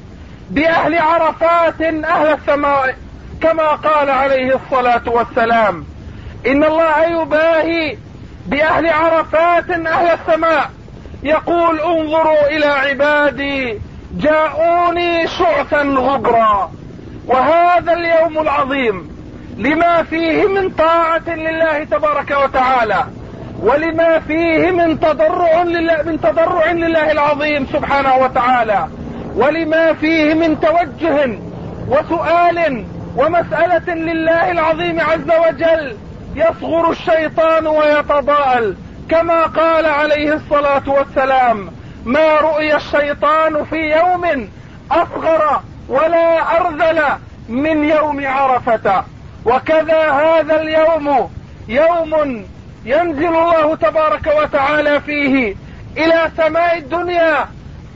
Speaker 12: بأهل عرفات أهل السماء كما قال عليه الصلاة والسلام. إن الله يباهي بأهل عرفات أهل السماء. يقول انظروا إلى عبادي جاءوني شعثا غبرا. وهذا اليوم العظيم لما فيه من طاعة لله تبارك وتعالى ولما فيه من تضرع لله من تضرع لله العظيم سبحانه وتعالى ولما فيه من توجه وسؤال ومسألة لله العظيم عز وجل يصغر الشيطان ويتضاءل. كما قال عليه الصلاة والسلام
Speaker 19: ما رؤي الشيطان في يوم أصغر ولا أرذل من يوم عرفة. وكذا هذا اليوم يوم ينزل الله تبارك وتعالى فيه إلى سماء الدنيا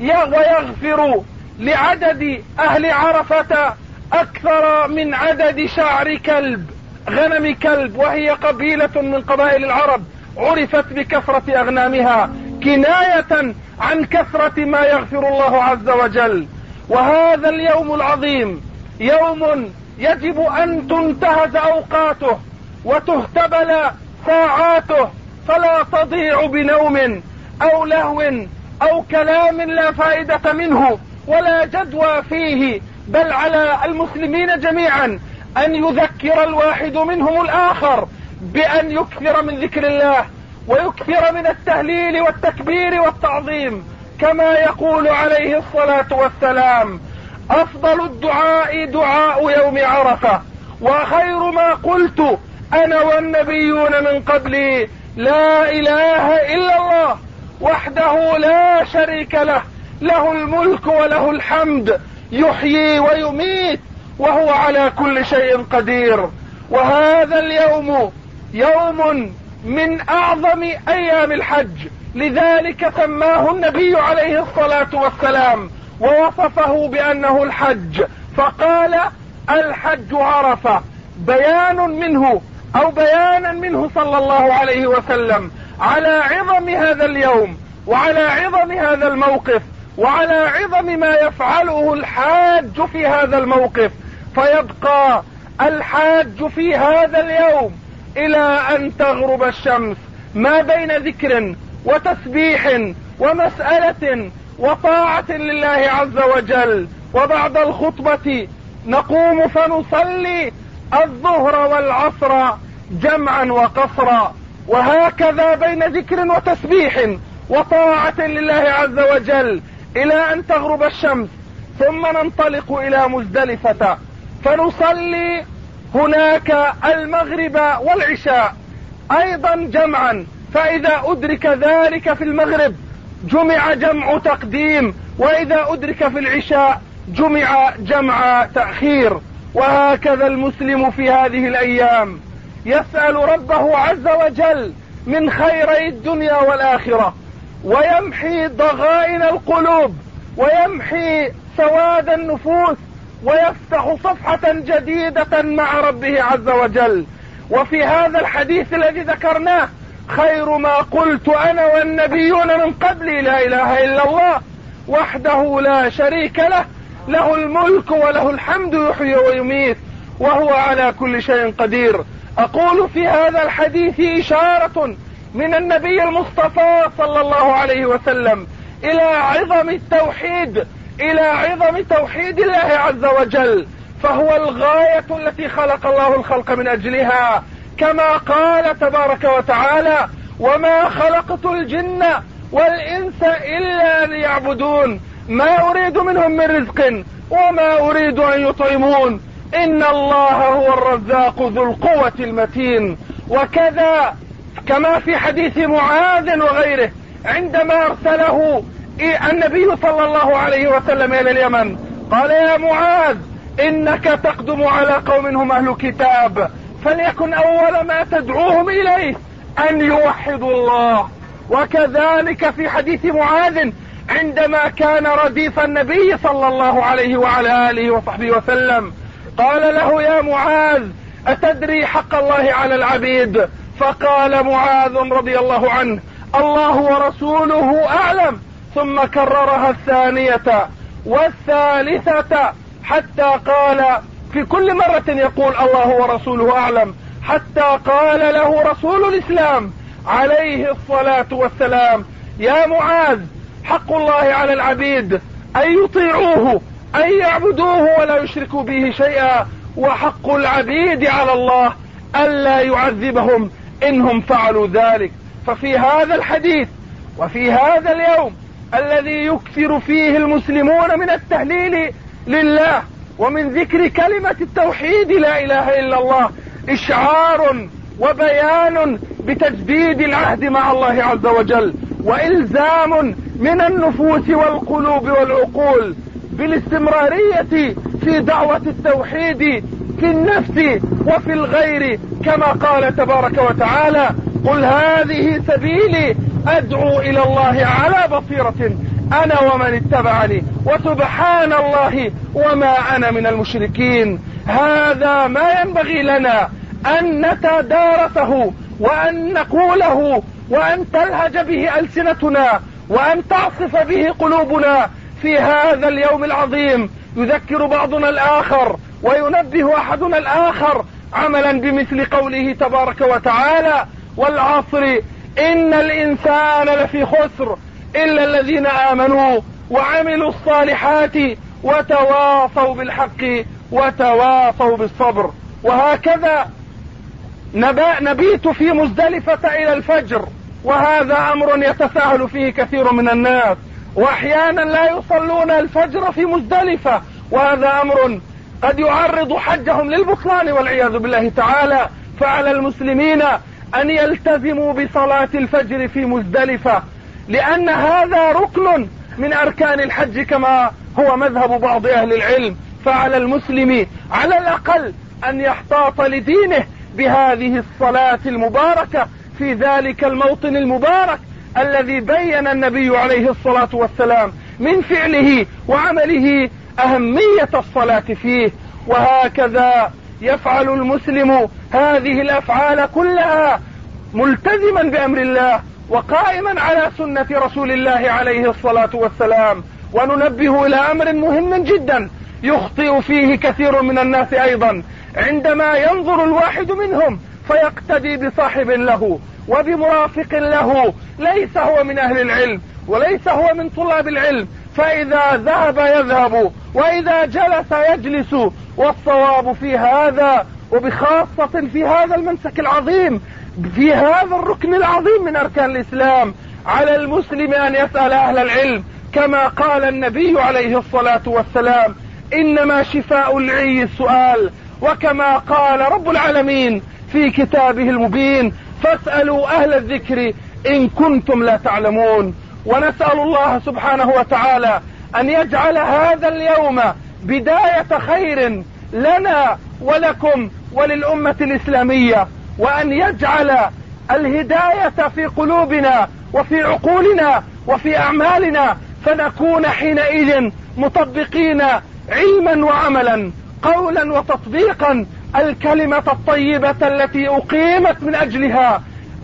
Speaker 19: ويغفر لعدد أهل عرفة أكثر من عدد شعر كلب غنم كلب وهي قبيلة من قبائل العرب عرفت بكثرة أغنامها كناية عن كثرة ما يغفر الله عز وجل. وهذا اليوم العظيم يوم يجب أن تنتهز أوقاته وتهتبل ساعاته فلا تضيع بنوم أو لهو أو كلام لا فائدة منه ولا جدوى فيه بل على المسلمين جميعا أن يذكر الواحد منهم الآخر بأن يكثر من ذكر الله ويكثر من التهليل والتكبير والتعظيم. كما يقول عليه الصلاة والسلام أفضل الدعاء دعاء يوم عرفة وخير ما قلت أنا والنبيون من قبلي لا إله إلا الله وحده لا شريك له له الملك وله الحمد يحيي ويميت وهو على كل شيء قدير. وهذا اليوم يوم من أعظم أيام الحج. لذلك سماه النبي عليه الصلاة والسلام ووصفه بأنه الحج. فقال الحج عرفة. بيان منه أو بيانا منه صلى الله عليه وسلم على عظم هذا اليوم وعلى عظم هذا الموقف وعلى عظم ما يفعله الحاج في هذا الموقف. فيبقى الحاج في هذا اليوم إلى أن تغرب الشمس. ما بين ذكر وتسبيح ومسألة وطاعة لله عز وجل. وبعد الخطبة نقوم فنصلي الظهر والعصر جمعا وقصرا. وهكذا بين ذكر وتسبيح وطاعة لله عز وجل إلى أن تغرب الشمس. ثم ننطلق إلى مزدلفة. فنصلي هناك المغرب والعشاء أيضا جمعا. فإذا أدرك ذلك في المغرب جمع جمع تقديم وإذا أدرك في العشاء جمع جمع تأخير. وهكذا المسلم في هذه الأيام يسأل ربه عز وجل من خيري الدنيا والآخرة ويمحي ضغائن القلوب ويمحي سواد النفوس ويفتح صفحة جديدة مع ربه عز وجل. وفي هذا الحديث الذي ذكرناه خير ما قلت أنا والنبيون من قبلي لا إله إلا الله وحده لا شريك له له الملك وله الحمد يحيي ويميت وهو على كل شيء قدير. أقول في هذا الحديث إشارة من النبي المصطفى صلى الله عليه وسلم إلى عظم التوحيد إلى عظم توحيد الله عز وجل فهو الغاية التي خلق الله الخلق من أجلها. كما قال تبارك وتعالى وما خلقت الجن والإنس إلا ليعبدون. ما أريد منهم من رزق وما أريد أن يطعمون. إن الله هو الرزاق ذو القوة المتين. وكذا كما في حديث معاذ وغيره عندما أرسله النبي صلى الله عليه وسلم إلى اليمن قال يا معاذ إنك تقدم على قوم هم أهل كتاب. فليكن أول ما تدعوهم إليه أن يوحدوا الله. وكذلك في حديث معاذ عندما كان رديف النبي صلى الله عليه وعلى آله وصحبه وسلم قال له يا معاذ أتدري حق الله على العبيد؟ فقال معاذ رضي الله عنه الله ورسوله أعلم. ثم كررها الثانية والثالثة حتى قال في كل مرة يقول الله ورسوله أعلم حتى قال له رسول الإسلام عليه الصلاة والسلام يا معاذ حق الله على العبيد أن يطيعوه أن يعبدوه ولا يشركوا به شيئا وحق العبيد على الله ألا يعذبهم انهم فعلوا ذلك. ففي هذا الحديث وفي هذا اليوم الذي يكثر فيه المسلمون من التهليل لله ومن ذكر كلمة التوحيد لا إله إلا الله إشعار وبيان بتجديد العهد مع الله عز وجل وإلزام من النفوس والقلوب والعقول بالاستمرارية في دعوة التوحيد في النفس وفي الغير كما قال تبارك وتعالى قل هذه سبيلي أدعو إلى الله على بصيرة أنا ومن اتبعني وسبحان الله وما أنا من المشركين. هذا ما ينبغي لنا أن نتدارسه وأن نقوله وأن تلهج به ألسنتنا وأن تعصف به قلوبنا. في هذا اليوم العظيم يذكر بعضنا الآخر وينبه أحدنا الآخر عملا بمثل قوله تبارك وتعالى والعصر إن الإنسان لفي خسر إلا الذين آمنوا وعملوا الصالحات وتواصوا بالحق وتواصوا بالصبر. وهكذا نبيت في مزدلفة إلى الفجر وهذا أمر يتساهل فيه كثير من الناس. وأحيانا لا يصلون الفجر في مزدلفة وهذا أمر قد يعرض حجهم للبطلان والعياذ بالله تعالى. فعلى المسلمين أن يلتزموا بصلاة الفجر في مزدلفة لأن هذا ركن من أركان الحج كما هو مذهب بعض أهل العلم. فعلى المسلم على الأقل أن يحتاط لدينه بهذه الصلاة المباركة في ذلك الموطن المبارك الذي بين النبي عليه الصلاة والسلام من فعله وعمله أهمية الصلاة فيه. وهكذا يفعل المسلم هذه الأفعال كلها ملتزما بأمر الله وقائما على سنة رسول الله عليه الصلاة والسلام. وننبه إلى أمر مهم جدا يخطئ فيه كثير من الناس أيضا. عندما ينظر الواحد منهم فيقتدي بصاحب له وبمرافق له. ليس هو من أهل العلم وليس هو من طلاب العلم. فإذا ذهب يذهب وإذا جلس يجلس. والصواب في هذا وبخاصة في هذا المنسك العظيم في هذا الركن العظيم من أركان الإسلام على المسلم أن يسأل أهل العلم كما قال النبي عليه الصلاة والسلام إنما شفاء العي السؤال وكما قال رب العالمين في كتابه المبين فاسألوا أهل الذكر إن كنتم لا تعلمون. ونسأل الله سبحانه وتعالى أن يجعل هذا اليوم بداية خير لنا ولكم وللأمة الإسلامية. وأن يجعل الهداية في قلوبنا وفي عقولنا وفي أعمالنا فنكون حينئذ مطبقين علما وعملا قولا وتطبيقا الكلمة الطيبة التي أقيمت من أجلها.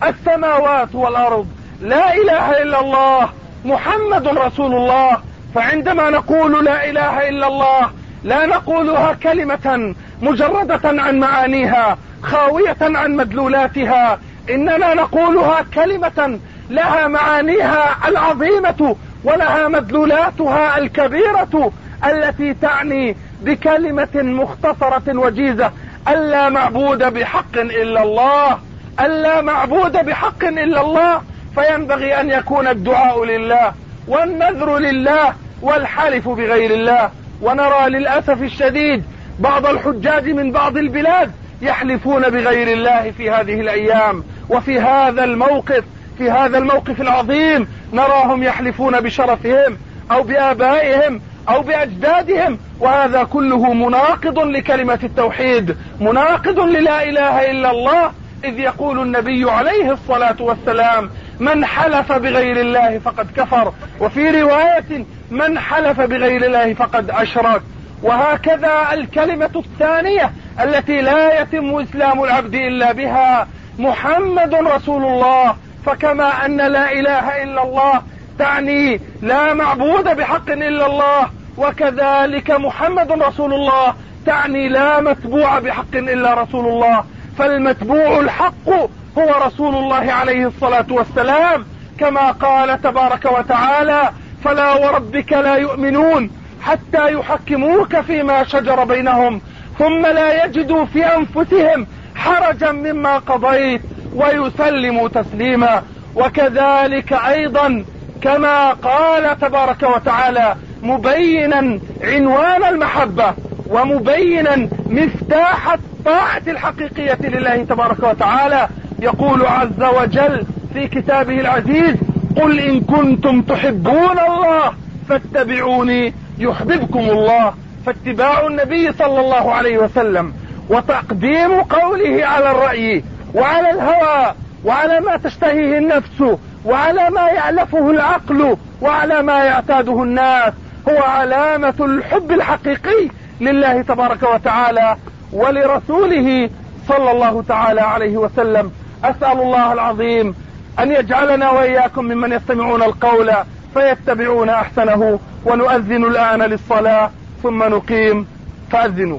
Speaker 19: السماوات والأرض لا إله إلا الله محمد رسول الله. فعندما نقول لا إله إلا الله لا نقولها كلمة مجردة عن معانيها خاوية عن مدلولاتها. إننا نقولها كلمة لها معانيها العظيمة ولها مدلولاتها الكبيرة التي تعني بكلمة مختصرة وجيزة ألا معبود بحق إلا الله ألا معبود بحق إلا الله. فينبغي أن يكون الدعاء لله والنذر لله والحلف بغير الله. ونرى للأسف الشديد بعض الحجاج من بعض البلاد يحلفون بغير الله في هذه الأيام وفي هذا الموقف في هذا الموقف العظيم نراهم يحلفون بشرفهم أو بآبائهم أو بأجدادهم وهذا كله مناقض لكلمة التوحيد مناقض للا إله إلا الله إذ يقول النبي عليه الصلاة والسلام من حلف بغير الله فقد كفر وفي رواية من حلف بغير الله فقد أشرك. وهكذا الكلمة الثانية التي لا يتم إسلام العبد إلا بها محمد رسول الله. فكما أن لا إله إلا الله تعني لا معبود بحق إلا الله وكذلك محمد رسول الله تعني لا متبوع بحق إلا رسول الله. فالمتبوع الحق هو رسول الله عليه الصلاة والسلام. كما قال تبارك وتعالى فلا وربك لا يؤمنون حتى يحكموك فيما شجر بينهم ثم لا يجدوا في أنفسهم حرجا مما قضيت ويسلموا تسليما. وكذلك أيضا كما قال تبارك وتعالى مبينا عنوان المحبة ومبينا مفتاح الطاعة الحقيقية لله تبارك وتعالى. يقول عز وجل في كتابه العزيز قل إن كنتم تحبون الله فاتبعوني يحببكم الله فاتباع النبي صلى الله عليه وسلم وتقديم قوله على الرأي وعلى الهوى وعلى ما تشتهيه النفس وعلى ما يألفه العقل وعلى ما يعتاده الناس هو علامة الحب الحقيقي لله تبارك وتعالى ولرسوله صلى الله تعالى عليه وسلم أسأل الله العظيم أن يجعلنا وإياكم ممن يستمعون القول فيتبعون أحسنه ونؤذن الآن للصلاة ثم نقيم فأذنوا.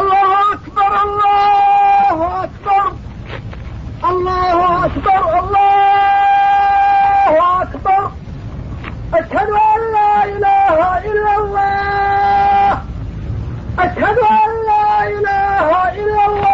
Speaker 20: الله أكبر الله أكبر الله أكبر الله أكبر. أشهد أن لا إله إلا الله أشهد أن لا إله إلا الله.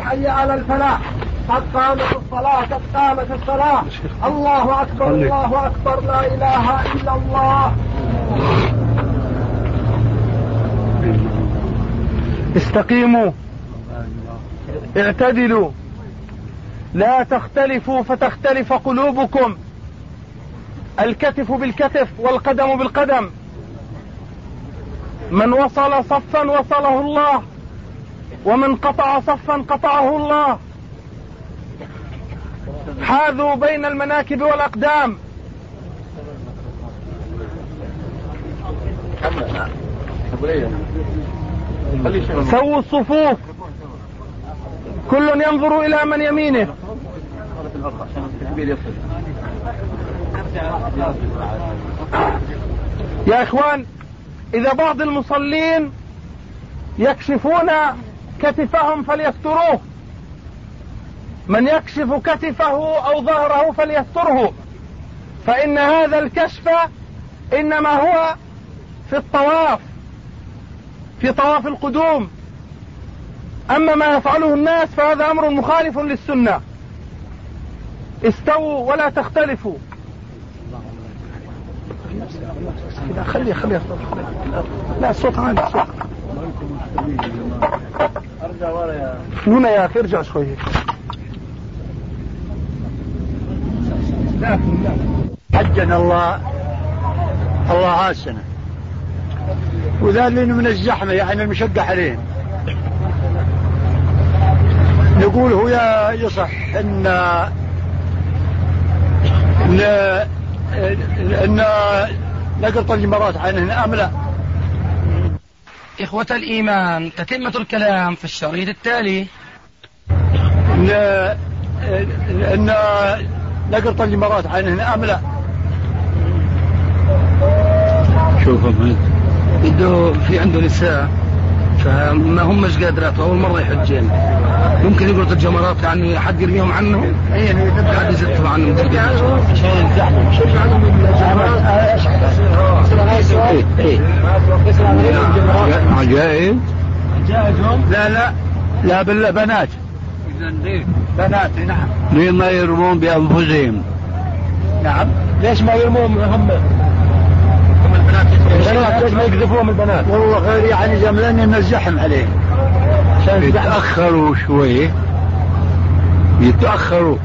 Speaker 20: حي على الفلاح. قد قامت الصلاة قد قامت الصلاة. الله أكبر الله أكبر. لا إله إلا الله.
Speaker 19: استقيموا. اعتدلوا. لا تختلفوا فتختلف قلوبكم. الكتف بالكتف والقدم بالقدم. من وصل صفا وصله الله. ومن قطع صفا قطعه الله. حاذوا بين المناكب والأقدام. سووا الصفوف. كل ينظر إلى من يمينه. يا إخوان إذا بعض المصلين يكشفون كتفهم فليستروه. من يكشف كتفه أو ظهره فليستره. فإن هذا الكشف إنما هو في الطواف في طواف القدوم. أما ما يفعله الناس فهذا أمر مخالف للسنة. استووا ولا تختلفوا. لا خلي خلي لا الصوت عالي الصوت
Speaker 21: ورا يا
Speaker 19: أخي ارجع شوية
Speaker 3: حجنا الله الله عاسنا وذلين من الزحمة يعني المشقة عليهم نقول هو يصح ان ان ان الجمرات عنهن ام لا؟
Speaker 17: إخوة الإيمان تتمة الكلام في الشريط التالي
Speaker 3: إن إن نقرط الجمرات عنهن أم لا؟
Speaker 17: شوف بده في عنده نساء فما همش قادرات أول مرة يحجين. ممكن يقرط الجمرات يعني حد يرميهم عنه حد يزتهم عنهم عنهم
Speaker 3: عجائب
Speaker 20: جائزهم
Speaker 3: لا لا. لا بالبنات
Speaker 20: بنات. نعم.
Speaker 3: ليه ما يرمون بأنفسهم؟
Speaker 20: نعم. ليش ما يرموهم هم؟ البنات. ليش ما يقذفوهم البنات
Speaker 3: والله غير يعني زملان نزحم عليه يتأخروا شوي. يتأخروا.